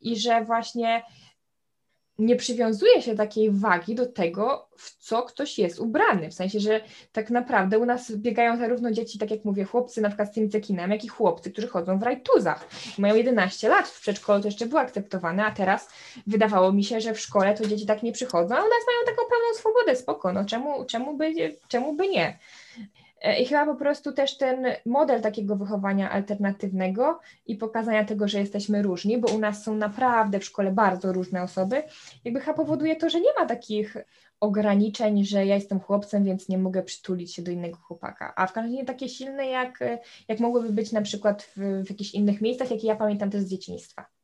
Speaker 2: i że właśnie nie przywiązuje się takiej wagi do tego, w co ktoś jest ubrany. W sensie, że tak naprawdę u nas biegają zarówno dzieci, tak jak mówię, chłopcy na przykład z tymi cekinami, jak i chłopcy, którzy chodzą w rajtuzach. Mają 11 lat, w przedszkolu to jeszcze było akceptowane, a teraz wydawało mi się, że w szkole to dzieci tak nie przychodzą, a u nas mają taką pełną swobodę, spoko, no czemu, czemu, by, czemu by nie? E, I chyba po prostu też ten model takiego wychowania alternatywnego i pokazania tego, że jesteśmy różni, bo u nas są naprawdę w szkole bardzo różne osoby, jakby chyba powoduje to, że nie ma takich ograniczeń, że ja jestem chłopcem, więc nie mogę przytulić się do innego chłopaka. A w każdym razie takie silne, jak, jak mogłyby być na przykład w, w jakichś innych miejscach, jakie ja pamiętam też z dzieciństwa.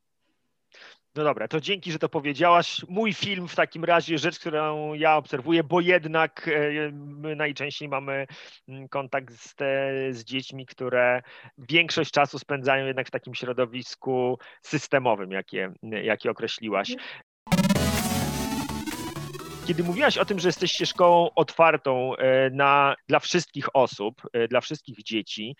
Speaker 1: No dobra, to dzięki, że to powiedziałaś. Mój film w takim razie, rzecz, którą ja obserwuję, bo jednak e, my najczęściej mamy mm, kontakt z, te, z dziećmi, które większość czasu spędzają jednak w takim środowisku systemowym, jakie, jakie określiłaś. Kiedy mówiłaś o tym, że jesteście szkołą otwartą e, na, dla wszystkich osób, e, dla wszystkich dzieci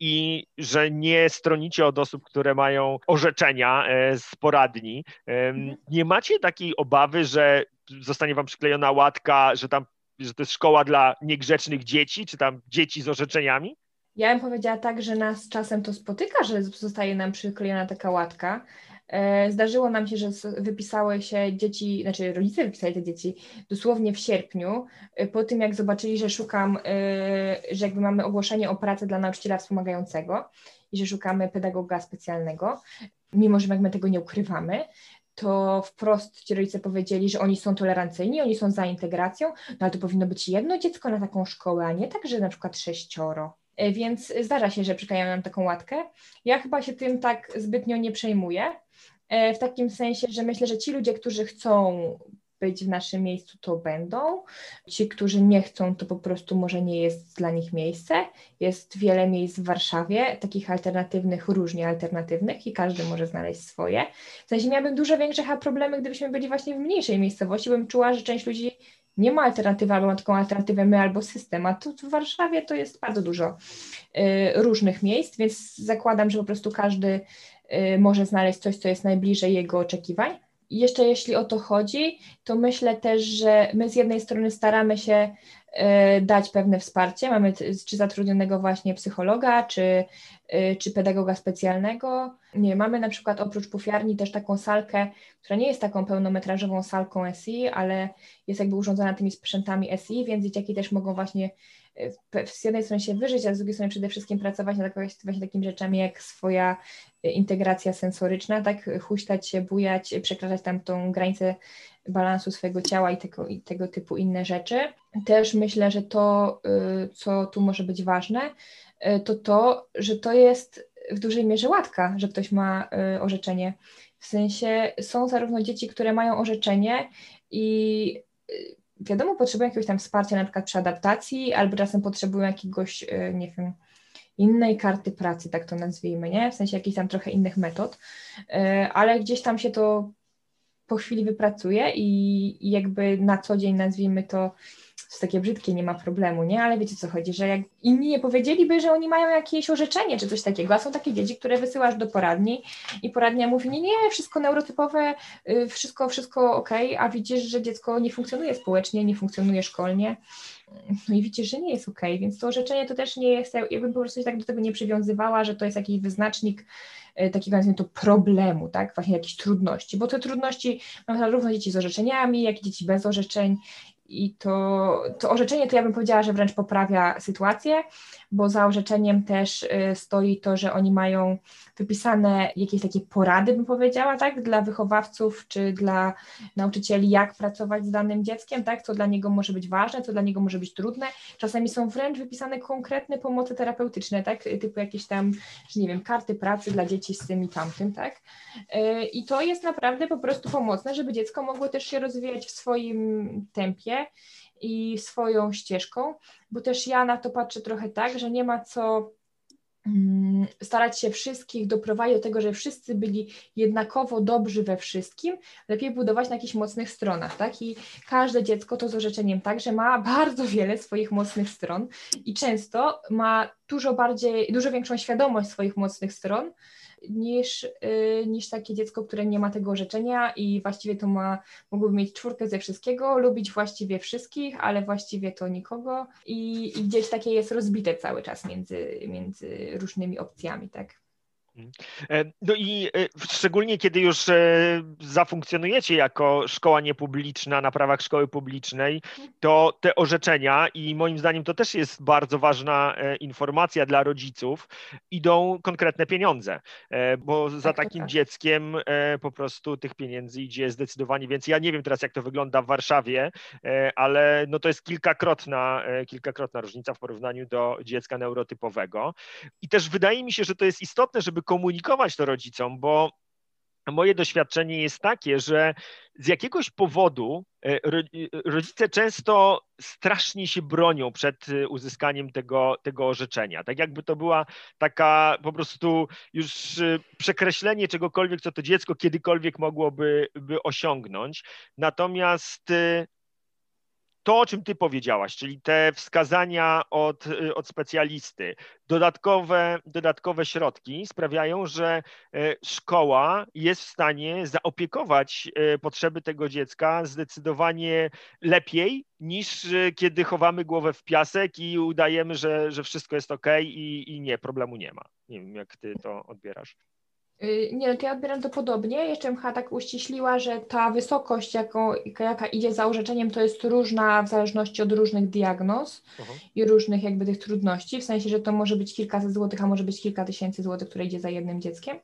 Speaker 1: i że nie stronicie od osób, które mają orzeczenia e, z poradni, mhm. nie macie takiej obawy, że zostanie wam przyklejona łatka, że tam że to jest szkoła dla niegrzecznych dzieci, czy tam dzieci z orzeczeniami?
Speaker 2: Ja bym powiedziała tak, że nas czasem to spotyka, że zostaje nam przyklejona taka łatka, zdarzyło nam się, że wypisały się dzieci, znaczy rodzice wypisali te dzieci dosłownie w sierpniu, e, po tym jak zobaczyli, że szukam, e, że jakby mamy ogłoszenie o pracę dla nauczyciela wspomagającego i że szukamy pedagoga specjalnego, mimo że my tego nie ukrywamy, to wprost ci rodzice powiedzieli, że oni są tolerancyjni, oni są za integracją, no ale to powinno być jedno dziecko na taką szkołę, a nie tak, że na przykład sześcioro. Więc zdarza się, że przyklejają nam taką łatkę. Ja chyba się tym tak zbytnio nie przejmuję, E, w takim sensie, że myślę, że ci ludzie, którzy chcą być w naszym miejscu, to będą. Ci, którzy nie chcą, to po prostu może nie jest dla nich miejsce. Jest wiele miejsc w Warszawie, takich alternatywnych, różnie alternatywnych i każdy może znaleźć swoje. W sensie miałabym dużo większe problemy, gdybyśmy byli właśnie w mniejszej miejscowości, bym czuła, że część ludzi nie ma alternatywy, albo ma taką alternatywę my albo system, a tu w Warszawie to jest bardzo dużo y, różnych miejsc, więc zakładam, że po prostu każdy może znaleźć coś, co jest najbliżej jego oczekiwań. Jeszcze jeśli o to chodzi, to myślę też, że my z jednej strony staramy się y, dać pewne wsparcie. Mamy czy zatrudnionego właśnie psychologa, czy, y, czy pedagoga specjalnego. Nie, mamy na przykład oprócz pufiarni też taką salkę, która nie jest taką pełnometrażową salką SI, ale jest jakby urządzona tymi sprzętami SI, więc dzieciaki też mogą właśnie z jednej strony się wyżyć, a z drugiej strony przede wszystkim pracować nad właśnie takimi rzeczami jak swoja integracja sensoryczna, tak, huśtać się, bujać, przekraczać tam tą granicę balansu swojego ciała i tego, i tego typu inne rzeczy. Też myślę, że to, y, co tu może być ważne, y, to to, że to jest w dużej mierze łatka, że ktoś ma y, orzeczenie. W sensie są zarówno dzieci, które mają orzeczenie i wiadomo, potrzebują jakiegoś tam wsparcia na przykład przy adaptacji, albo czasem potrzebują jakiegoś, e, nie wiem, innej karty pracy, tak to nazwijmy, nie? W sensie jakichś tam trochę innych metod, e, ale gdzieś tam się to po chwili wypracuje i, i jakby na co dzień nazwijmy to jest takie brzydkie, nie ma problemu, nie? Ale wiecie co chodzi, że jak inni nie powiedzieliby, że oni mają jakieś orzeczenie czy coś takiego, a są takie dzieci, które wysyłasz do poradni i poradnia mówi, nie, nie, wszystko neurotypowe, y, wszystko, wszystko ok, a widzisz, że dziecko nie funkcjonuje społecznie, nie funkcjonuje szkolnie, no i widzisz, że nie jest ok, więc to orzeczenie to też nie jest, ja bym po prostu się tak do tego nie przywiązywała, że to jest jakiś wyznacznik y, takiego nazwijmy to problemu, tak, właśnie jakichś trudności, bo te trudności mam zarówno dzieci z orzeczeniami, jak i dzieci bez orzeczeń i to, to orzeczenie to ja bym powiedziała, że wręcz poprawia sytuację, bo za orzeczeniem też y, stoi to, że oni mają wypisane jakieś takie porady, bym powiedziała, tak, dla wychowawców czy dla nauczycieli, jak pracować z danym dzieckiem, tak, co dla niego może być ważne, co dla niego może być trudne. Czasami są wręcz wypisane konkretne pomocy terapeutyczne, tak, typu jakieś tam, nie wiem, karty pracy dla dzieci z tym i tamtym, tak. Y, I to jest naprawdę po prostu pomocne, żeby dziecko mogło też się rozwijać w swoim tempie i swoją ścieżką, bo też ja na to patrzę trochę tak, że nie ma co starać się wszystkich doprowadzić do tego, że wszyscy byli jednakowo dobrzy we wszystkim, lepiej budować na jakichś mocnych stronach, tak? I każde dziecko to z orzeczeniem tak, że ma bardzo wiele swoich mocnych stron i często ma dużo bardziej, dużo większą świadomość swoich mocnych stron, niż, y, niż takie dziecko, które nie ma tego orzeczenia i właściwie to ma, mogłoby mieć czwórkę ze wszystkiego, lubić właściwie wszystkich, ale właściwie to nikogo i, i gdzieś takie jest rozbite cały czas między, między różnymi opcjami, tak.
Speaker 1: Mhm. E, no i e, szczególnie kiedy już e, zafunkcjonujecie jako szkoła niepubliczna na prawach szkoły publicznej, to te orzeczenia, i moim zdaniem to też jest bardzo ważna informacja dla rodziców, idą konkretne pieniądze, bo za tak, takim tak. dzieckiem po prostu tych pieniędzy idzie zdecydowanie więcej. Ja nie wiem teraz, jak to wygląda w Warszawie, ale no to jest kilkakrotna, kilkakrotna różnica w porównaniu do dziecka neurotypowego. I też wydaje mi się, że to jest istotne, żeby komunikować to rodzicom, bo moje doświadczenie jest takie, że z jakiegoś powodu e, rodzice często strasznie się bronią przed e, uzyskaniem tego, tego orzeczenia. Tak jakby to była taka po prostu już e, przekreślenie czegokolwiek, co to dziecko kiedykolwiek mogłoby by osiągnąć. Natomiast to, o czym ty powiedziałaś, czyli te wskazania od, y, od specjalisty, dodatkowe, dodatkowe środki sprawiają, że e, szkoła jest w stanie zaopiekować e, potrzeby tego dziecka zdecydowanie lepiej niż kiedy chowamy głowę w piasek i udajemy, że, że wszystko jest ok i, i nie, problemu nie ma. Nie wiem, jak ty to odbierasz.
Speaker 2: Y, nie, to ja odbieram to podobnie. Jeszcze bym chyba tak uściśliła, że ta wysokość, jaką, jaka idzie za orzeczeniem, to jest różna w zależności od różnych diagnoz uh-huh. i różnych jakby tych trudności, w sensie, że to może być kilkaset złotych, a może być kilka tysięcy złotych, które idzie za jednym dzieckiem.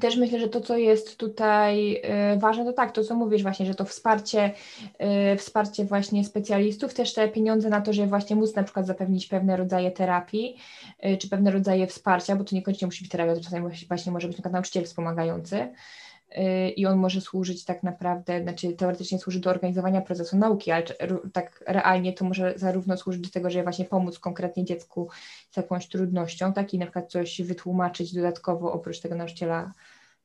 Speaker 2: Też myślę, że to, co jest tutaj y, ważne, to tak, to co mówisz właśnie, że to wsparcie, y, wsparcie właśnie specjalistów, też te pieniądze na to, żeby właśnie móc na przykład zapewnić pewne rodzaje terapii, y, czy pewne rodzaje wsparcia, bo to niekoniecznie musi być terapia, to czasami właśnie może być na przykład nauczyciel wspomagający, i on może służyć tak naprawdę, znaczy teoretycznie służy do organizowania procesu nauki, ale tak realnie to może zarówno służyć do tego, żeby właśnie pomóc konkretnie dziecku z jakąś trudnością, tak i na przykład coś wytłumaczyć dodatkowo oprócz tego nauczyciela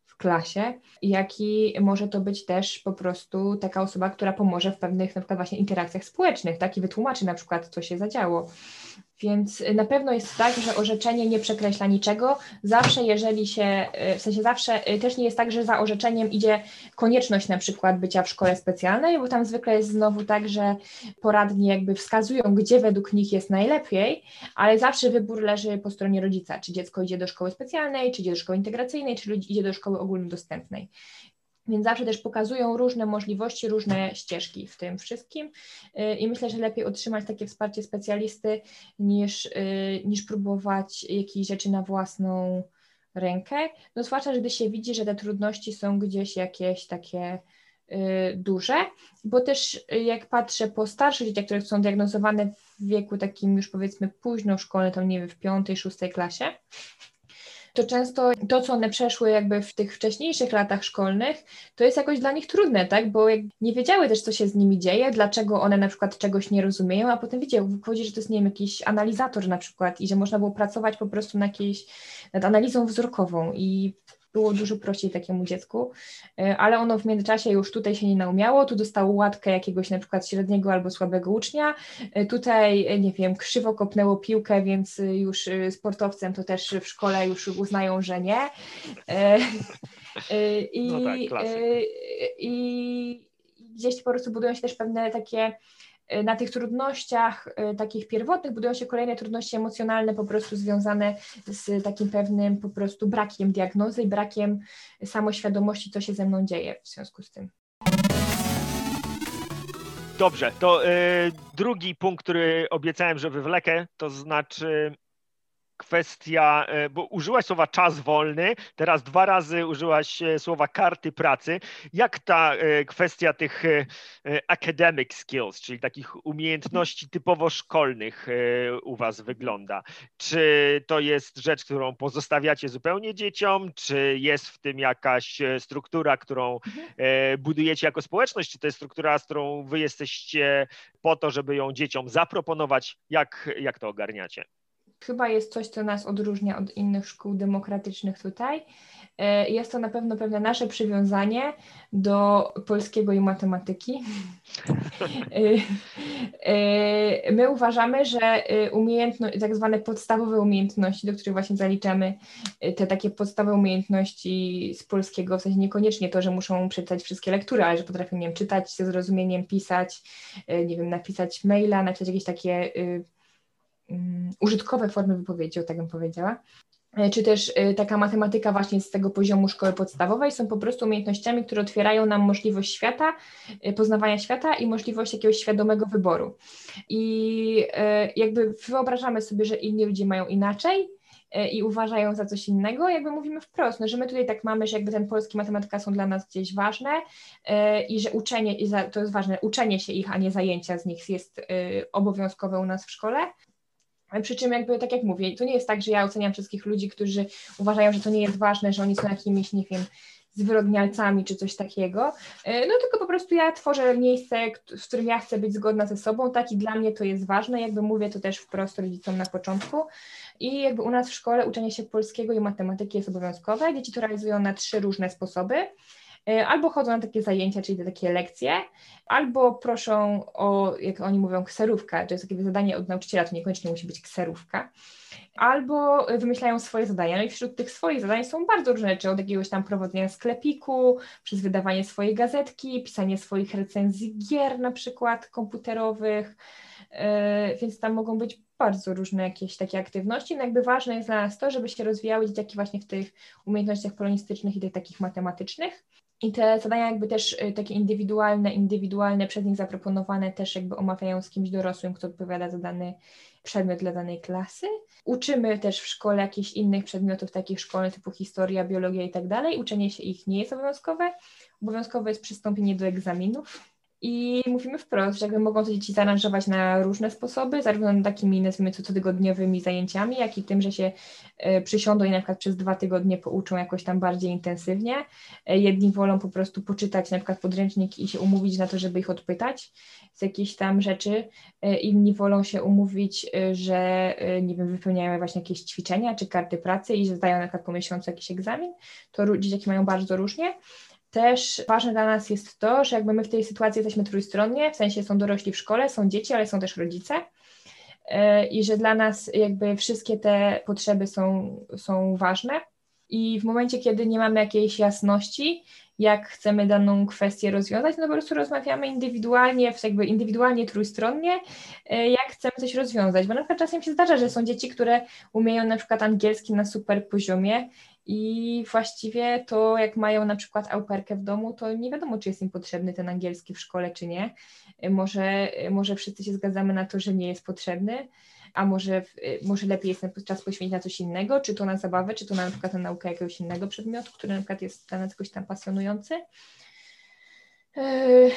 Speaker 2: w klasie, jak i może to być też po prostu taka osoba, która pomoże w pewnych na przykład właśnie interakcjach społecznych, tak i wytłumaczy na przykład, co się zadziało. Więc na pewno jest tak, że orzeczenie nie przekreśla niczego. Zawsze, jeżeli się, w sensie zawsze też nie jest tak, że za orzeczeniem idzie konieczność na przykład bycia w szkole specjalnej, bo tam zwykle jest znowu tak, że poradnie jakby wskazują, gdzie według nich jest najlepiej, ale zawsze wybór leży po stronie rodzica, czy dziecko idzie do szkoły specjalnej, czy idzie do szkoły integracyjnej, czy idzie do szkoły ogólnodostępnej. Więc zawsze też pokazują różne możliwości, różne ścieżki w tym wszystkim y, i myślę, że lepiej otrzymać takie wsparcie specjalisty niż, y, niż próbować jakichś rzeczy na własną rękę. No zwłaszcza, gdy się widzi, że te trudności są gdzieś jakieś takie y, duże, bo też jak patrzę po starszych dzieciach, które są diagnozowane w wieku takim już powiedzmy późno szkole, to nie wiem, w piątej, szóstej klasie, to często to, co one przeszły jakby w tych wcześniejszych latach szkolnych, to jest jakoś dla nich trudne, tak? Bo nie wiedziały też, co się z nimi dzieje, dlaczego one na przykład czegoś nie rozumieją, a potem widział, wychodzi, że to jest, nie wiem, jakiś analizator na przykład i że można było pracować po prostu na jakiejś, nad analizą wzrokową i było dużo prościej takiemu dziecku, e, ale ono w międzyczasie już tutaj się nie naumiało, tu dostało łatkę jakiegoś na przykład średniego albo słabego ucznia, e, tutaj, e, nie wiem, krzywo kopnęło piłkę, więc już sportowcem to też w szkole już uznają, że nie. I, no tak, i gdzieś po prostu budują się też pewne takie na tych trudnościach y, takich pierwotnych budują się kolejne trudności emocjonalne po prostu związane z takim pewnym po prostu brakiem diagnozy i brakiem samoświadomości, co się ze mną dzieje w związku z tym.
Speaker 1: Dobrze, to y, drugi punkt, który obiecałem, że wywlekę, to znaczy kwestia, e, bo użyłaś słowa czas wolny, teraz dwa razy użyłaś e, słowa karty pracy. Jak ta e, kwestia tych academic skills, czyli takich umiejętności typowo szkolnych u Was wygląda? Czy to jest rzecz, którą pozostawiacie zupełnie dzieciom, czy jest w tym jakaś struktura, którą mhm. budujecie jako społeczność, czy to jest struktura, z którą Wy jesteście po to, żeby ją dzieciom zaproponować? Jak, jak to ogarniacie?
Speaker 2: Chyba jest coś, co nas odróżnia od innych szkół demokratycznych tutaj. E, jest to na pewno pewne nasze przywiązanie do polskiego i matematyki. E, e, my uważamy, że umiejętności, tak zwane podstawowe umiejętności, do których właśnie zaliczamy te takie podstawowe umiejętności z polskiego, w sensie niekoniecznie to, że muszą przeczytać wszystkie lektury, ale że potrafią, nie wiem, czytać ze zrozumieniem, pisać, nie wiem, napisać maila, napisać jakieś takie Mm, użytkowe formy wypowiedzi, o tak bym powiedziała, e, czy też e, taka matematyka właśnie z tego poziomu szkoły podstawowej są po prostu umiejętnościami, które otwierają nam możliwość świata, e, poznawania świata i możliwość jakiegoś świadomego wyboru. I jakby wyobrażamy sobie, że inni ludzie mają inaczej, i uważają za coś innego, jakby mówimy wprost, no, że my tutaj tak mamy, że jakby ten polski matematyka są dla nas gdzieś ważne i że uczenie, to jest ważne, uczenie się ich, a nie zajęcia z nich jest obowiązkowe u nas w szkole. Przy czym jakby, tak jak mówię, to nie jest tak, że ja oceniam wszystkich ludzi, którzy uważają, że to nie jest ważne, że oni są jakimiś, nie wiem, zwyrodnialcami czy coś takiego, e, no tylko po prostu ja tworzę miejsce, w którym ja chcę być zgodna ze sobą, tak i dla mnie to jest ważne, jakby mówię to też wprost rodzicom na początku. I jakby u nas w szkole uczenie się polskiego i matematyki jest obowiązkowe, dzieci to realizują na trzy różne sposoby, albo chodzą na takie zajęcia, czyli te takie lekcje, albo proszą o, jak oni mówią, kserówkę, to jest takie zadanie od nauczyciela, to niekoniecznie musi być kserówka, albo wymyślają swoje zadania. No i wśród tych swoich zadań są bardzo różne rzeczy, od jakiegoś tam prowadzenia sklepiku, przez wydawanie swojej gazetki, pisanie swoich recenzji gier na przykład komputerowych, yy, więc tam mogą być bardzo różne jakieś takie aktywności. No jakby ważne jest dla nas to, żeby się rozwijały dzieciaki właśnie w tych umiejętnościach polonistycznych i tych takich matematycznych. I te zadania jakby też y, takie indywidualne, indywidualne przez nich zaproponowane też jakby omawiają z kimś dorosłym, kto odpowiada za dany przedmiot dla danej klasy. Uczymy też w szkole jakichś innych przedmiotów takich szkolnych typu historia, biologia i tak dalej. Uczenie się ich nie jest obowiązkowe. Obowiązkowe jest przystąpienie do egzaminów i mówimy wprost, że jakby mogą to dzieci zaaranżować na różne sposoby, zarówno takimi nazwijmy to cotygodniowymi zajęciami, jak i tym, że się e, przysiądą i na przykład przez dwa tygodnie pouczą jakoś tam bardziej intensywnie. E, jedni wolą po prostu poczytać na przykład podręcznik i się umówić na to, żeby ich odpytać z jakichś tam rzeczy. E, inni wolą się umówić, że nie wiem, wypełniają właśnie jakieś ćwiczenia czy karty pracy i że zdają na przykład po miesiącu jakiś egzamin. To dzieciaki mają bardzo różnie też ważne dla nas jest to, że jakby my w tej sytuacji jesteśmy trójstronnie, w sensie są dorośli w szkole, są dzieci, ale są też rodzice e, i że dla nas jakby wszystkie te potrzeby są, są ważne. I w momencie, kiedy nie mamy jakiejś jasności, jak chcemy daną kwestię rozwiązać, no po prostu rozmawiamy indywidualnie, jakby indywidualnie, trójstronnie, e, jak chcemy coś rozwiązać, bo na przykład czasem się zdarza, że są dzieci, które umieją na przykład angielski na super poziomie i właściwie to, jak mają na przykład auperkę w domu, to nie wiadomo, czy jest im potrzebny ten angielski w szkole, czy nie. Może, może wszyscy się zgadzamy na to, że nie jest potrzebny, a może, może lepiej jest czas poświęcić na coś innego, czy to na zabawę, czy to na, przykład na naukę jakiegoś innego przedmiotu, który na przykład jest dla nas tam pasjonujący. Yy,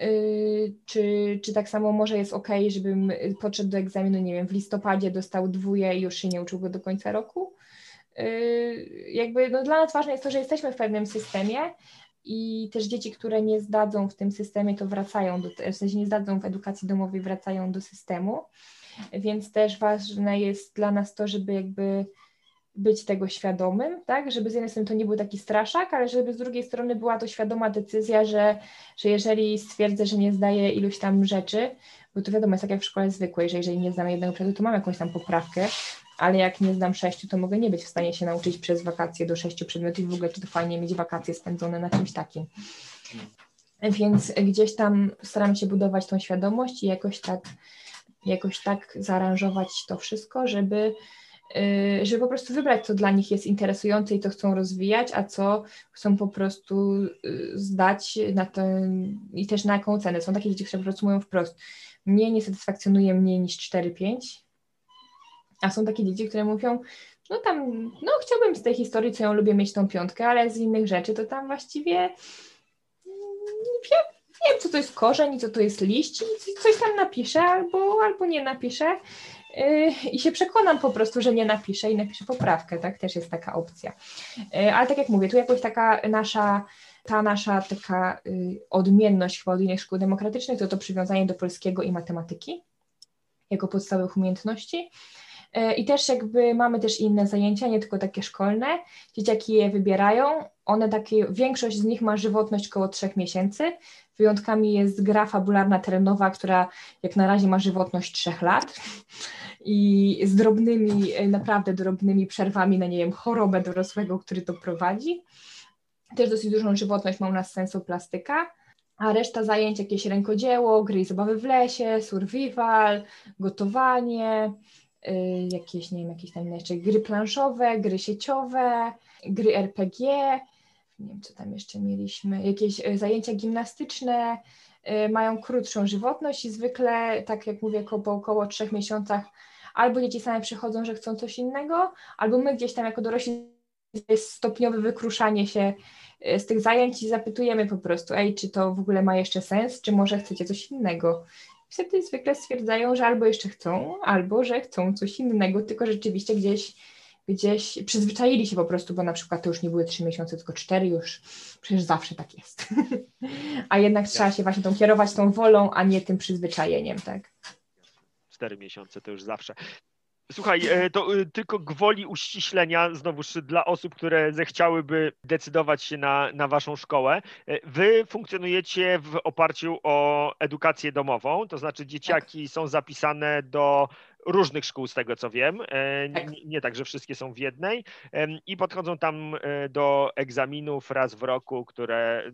Speaker 2: yy, czy, czy tak samo może jest ok, żebym podszedł do egzaminu, nie wiem, w listopadzie dostał dwóje i już się nie uczył go do końca roku? Yy, jakby no dla nas ważne jest to, że jesteśmy w pewnym systemie i też dzieci, które nie zdadzą w tym systemie, to wracają, do, w sensie nie zdadzą w edukacji domowej, wracają do systemu, więc też ważne jest dla nas to, żeby jakby być tego świadomym, tak, żeby z jednej strony to nie był taki straszak, ale żeby z drugiej strony była to świadoma decyzja, że, że jeżeli stwierdzę, że nie zdaję iluś tam rzeczy, bo to wiadomo, jest tak jak w szkole zwykłej, że jeżeli nie znam jednego przedmiotu, to mam jakąś tam poprawkę, ale jak nie znam sześciu, to mogę nie być w stanie się nauczyć przez wakacje do sześciu przedmiotów i w ogóle czy to fajnie mieć wakacje spędzone na czymś takim. Więc gdzieś tam staram się budować tą świadomość i jakoś tak, jakoś tak zaaranżować to wszystko, żeby, y, żeby po prostu wybrać, co dla nich jest interesujące i to chcą rozwijać, a co chcą po prostu y, zdać na ten, i też na jaką cenę. Są takie dzieci, które po prostu mówią wprost, mnie nie satysfakcjonuje mniej niż 4-5, a są takie dzieci, które mówią, no tam, no chciałbym z tej historii, co ją lubię mieć tą piątkę, ale z innych rzeczy to tam właściwie wiem, wiem co to jest korzeń, co to jest liść i coś tam napiszę albo, albo nie napiszę yy, i się przekonam po prostu, że nie napiszę i napiszę poprawkę, tak, też jest taka opcja. Yy, ale tak jak mówię, tu jakoś taka nasza ta nasza taka y, odmienność chyba od innych szkół demokratycznych to to przywiązanie do polskiego i matematyki jako podstawowych umiejętności. E, I też jakby mamy też inne zajęcia, nie tylko takie szkolne. Dzieciaki je wybierają. One takie, większość z nich ma żywotność około trzech miesięcy. Wyjątkami jest gra fabularna terenowa, która jak na razie ma żywotność trzech lat i z drobnymi, e, naprawdę drobnymi przerwami na, nie wiem, chorobę dorosłego, który to prowadzi. Też dosyć dużą żywotność ma u nas sensu plastyka a reszta zajęć jakieś rękodzieło, gry i zabawy w lesie, survival, gotowanie, jakieś, nie wiem, jakieś tam jeszcze gry planszowe, gry sieciowe, gry RPG, nie wiem, co tam jeszcze mieliśmy, jakieś y, zajęcia gimnastyczne, y, mają krótszą żywotność i zwykle, tak jak mówię, po około trzech miesiącach albo dzieci same przychodzą, że chcą coś innego, albo my gdzieś tam jako dorośli jest stopniowe wykruszanie się z tych zajęć i zapytujemy po prostu, ej, czy to w ogóle ma jeszcze sens, czy może chcecie coś innego wtedy zwykle stwierdzają, że albo jeszcze chcą, albo że chcą coś innego, tylko rzeczywiście gdzieś, gdzieś przyzwyczaili się po prostu, bo na przykład to już nie były trzy miesiące, tylko cztery już, przecież zawsze tak jest. a jednak trzeba się właśnie tą kierować tą wolą, a nie tym przyzwyczajeniem, tak?
Speaker 1: Cztery miesiące to już zawsze. Słuchaj, e, to e, tylko gwoli uściślenia, znowuż dla osób, które zechciałyby decydować się na, na waszą szkołę. E, wy funkcjonujecie w oparciu o edukację domową, to znaczy dzieciaki tak. są zapisane do różnych szkół, z tego co wiem. Tak. Nie, nie tak, że wszystkie są w jednej i podchodzą tam do egzaminów raz w roku, które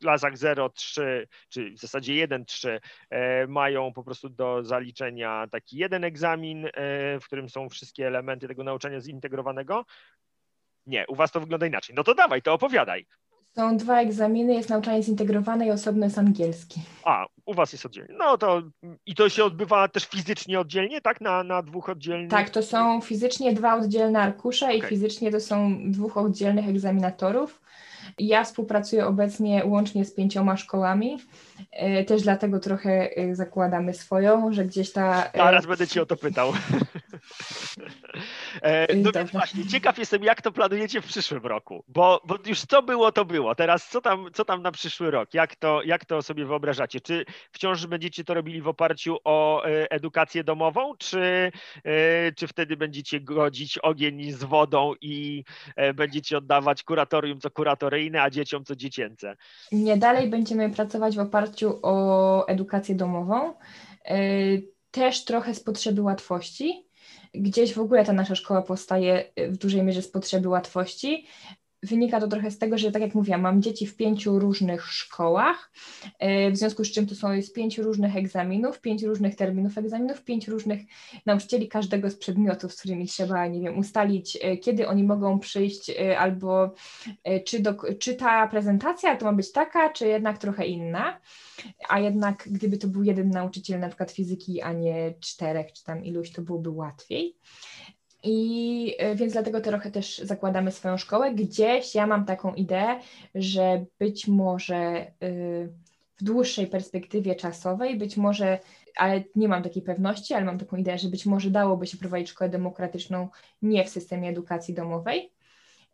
Speaker 1: klasach 0-3, czy w zasadzie 1-3 e, mają po prostu do zaliczenia taki jeden egzamin, e, w którym są wszystkie elementy tego nauczania zintegrowanego. Nie, u Was to wygląda inaczej. No to dawaj, to opowiadaj.
Speaker 2: Są dwa egzaminy, jest nauczanie zintegrowane i osobno jest angielski.
Speaker 1: A, u Was jest oddzielnie. No to i to się odbywa też fizycznie oddzielnie, tak? Na, na dwóch oddzielnych?
Speaker 2: Tak, to są fizycznie dwa oddzielne arkusze okay. i fizycznie to są dwóch oddzielnych egzaminatorów. Ja współpracuję obecnie łącznie z pięcioma szkołami. E, też dlatego trochę e, zakładamy swoją, że gdzieś ta.
Speaker 1: Zaraz będę Cię o to pytał. No więc właśnie, ciekaw jestem, jak to planujecie w przyszłym roku, bo, bo już co było, to było. Teraz co tam, co tam na przyszły rok? Jak to, jak to sobie wyobrażacie? Czy wciąż będziecie to robili w oparciu o edukację domową, czy, czy wtedy będziecie godzić ogień z wodą i będziecie oddawać kuratorium co a dzieciom co dziecięce?
Speaker 2: Nie, dalej będziemy pracować w oparciu o edukację domową. E, też trochę z potrzeby łatwości. Gdzieś w ogóle ta nasza szkoła powstaje w dużej mierze z potrzeby łatwości, wynika to trochę z tego, że tak jak mówiłam, mam dzieci w pięciu różnych szkołach, e, w związku z czym to są jest pięć różnych egzaminów, pięć różnych terminów egzaminów, pięć różnych nauczycieli każdego z przedmiotów, z którymi trzeba, nie wiem, ustalić, e, kiedy oni mogą przyjść, e, albo czy, do, czy ta prezentacja to ma być taka, czy jednak trochę inna, a jednak gdyby to był jeden nauczyciel na przykład fizyki, a nie czterech, czy tam iluś, to byłoby łatwiej. I e, więc dlatego trochę też zakładamy swoją szkołę. Gdzieś ja mam taką ideę, że być może y, w dłuższej perspektywie czasowej, być może, ale nie mam takiej pewności, ale mam taką ideę, że być może dałoby się prowadzić szkołę demokratyczną nie w systemie edukacji domowej.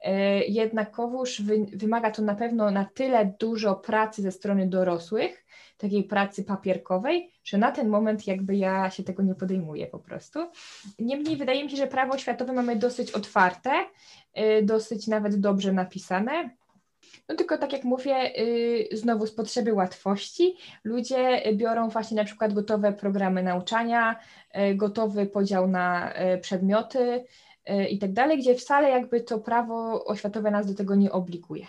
Speaker 2: E, jednakowoż wymaga to na pewno na tyle dużo pracy ze strony dorosłych, takiej pracy papierkowej, że na ten moment jakby ja się tego nie podejmuję po prostu. Niemniej wydaje mi się, że prawo oświatowe mamy dosyć otwarte, y, dosyć nawet dobrze napisane. No tylko tak jak mówię, y, znowu z potrzeby łatwości, ludzie biorą właśnie na przykład gotowe programy nauczania, y, gotowy podział na przedmioty i tak dalej, gdzie wcale jakby to prawo oświatowe nas do tego nie obliguje.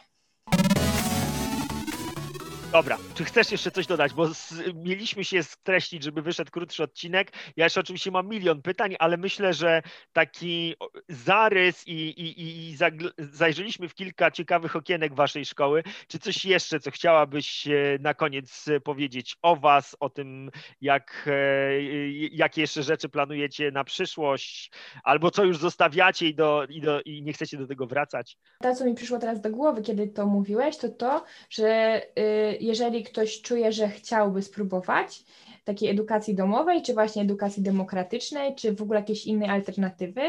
Speaker 1: Dobra, czy chcesz jeszcze coś dodać? Bo z, mieliśmy się streścić, żeby wyszedł krótszy odcinek. Ja jeszcze oczywiście mam milion pytań, ale myślę, że taki zarys i, i, i zajrzeliśmy w kilka ciekawych okienek waszej szkoły. Czy coś jeszcze, co chciałabyś e, na koniec powiedzieć o was, o tym, jak, e, jakie jeszcze rzeczy planujecie na przyszłość, albo co już zostawiacie i, do, i, do, i nie chcecie do tego wracać?
Speaker 2: To, co mi przyszło teraz do głowy, kiedy to mówiłeś, to to, że y, jeżeli ktoś czuje, że chciałby spróbować takiej edukacji domowej, czy właśnie edukacji demokratycznej, czy w ogóle jakiejś innej alternatywy,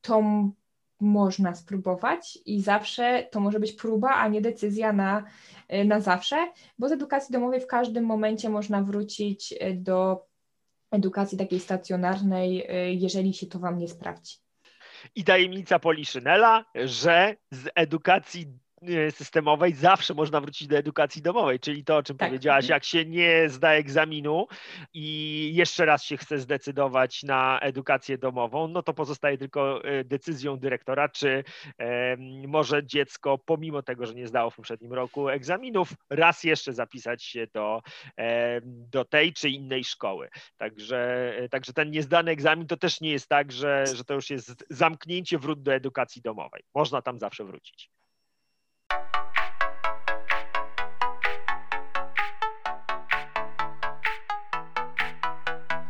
Speaker 2: to można spróbować i zawsze to może być próba, a nie decyzja na, na zawsze, bo z edukacji domowej w każdym momencie można wrócić do edukacji takiej stacjonarnej, jeżeli się to Wam nie sprawdzi.
Speaker 1: I tajemnica Poliszynela, że z edukacji systemowej zawsze można wrócić do edukacji domowej, czyli to, o czym tak. powiedziałaś, jak się nie zda egzaminu i jeszcze raz się chce zdecydować na edukację domową, no to pozostaje tylko e, decyzją dyrektora, czy e, może dziecko, pomimo tego, że nie zdało w poprzednim roku egzaminów, raz jeszcze zapisać się do, e, do tej czy innej szkoły. Także, e, także ten niezdany egzamin to też nie jest tak, że, że to już jest zamknięcie wrót do edukacji domowej. Można tam zawsze wrócić.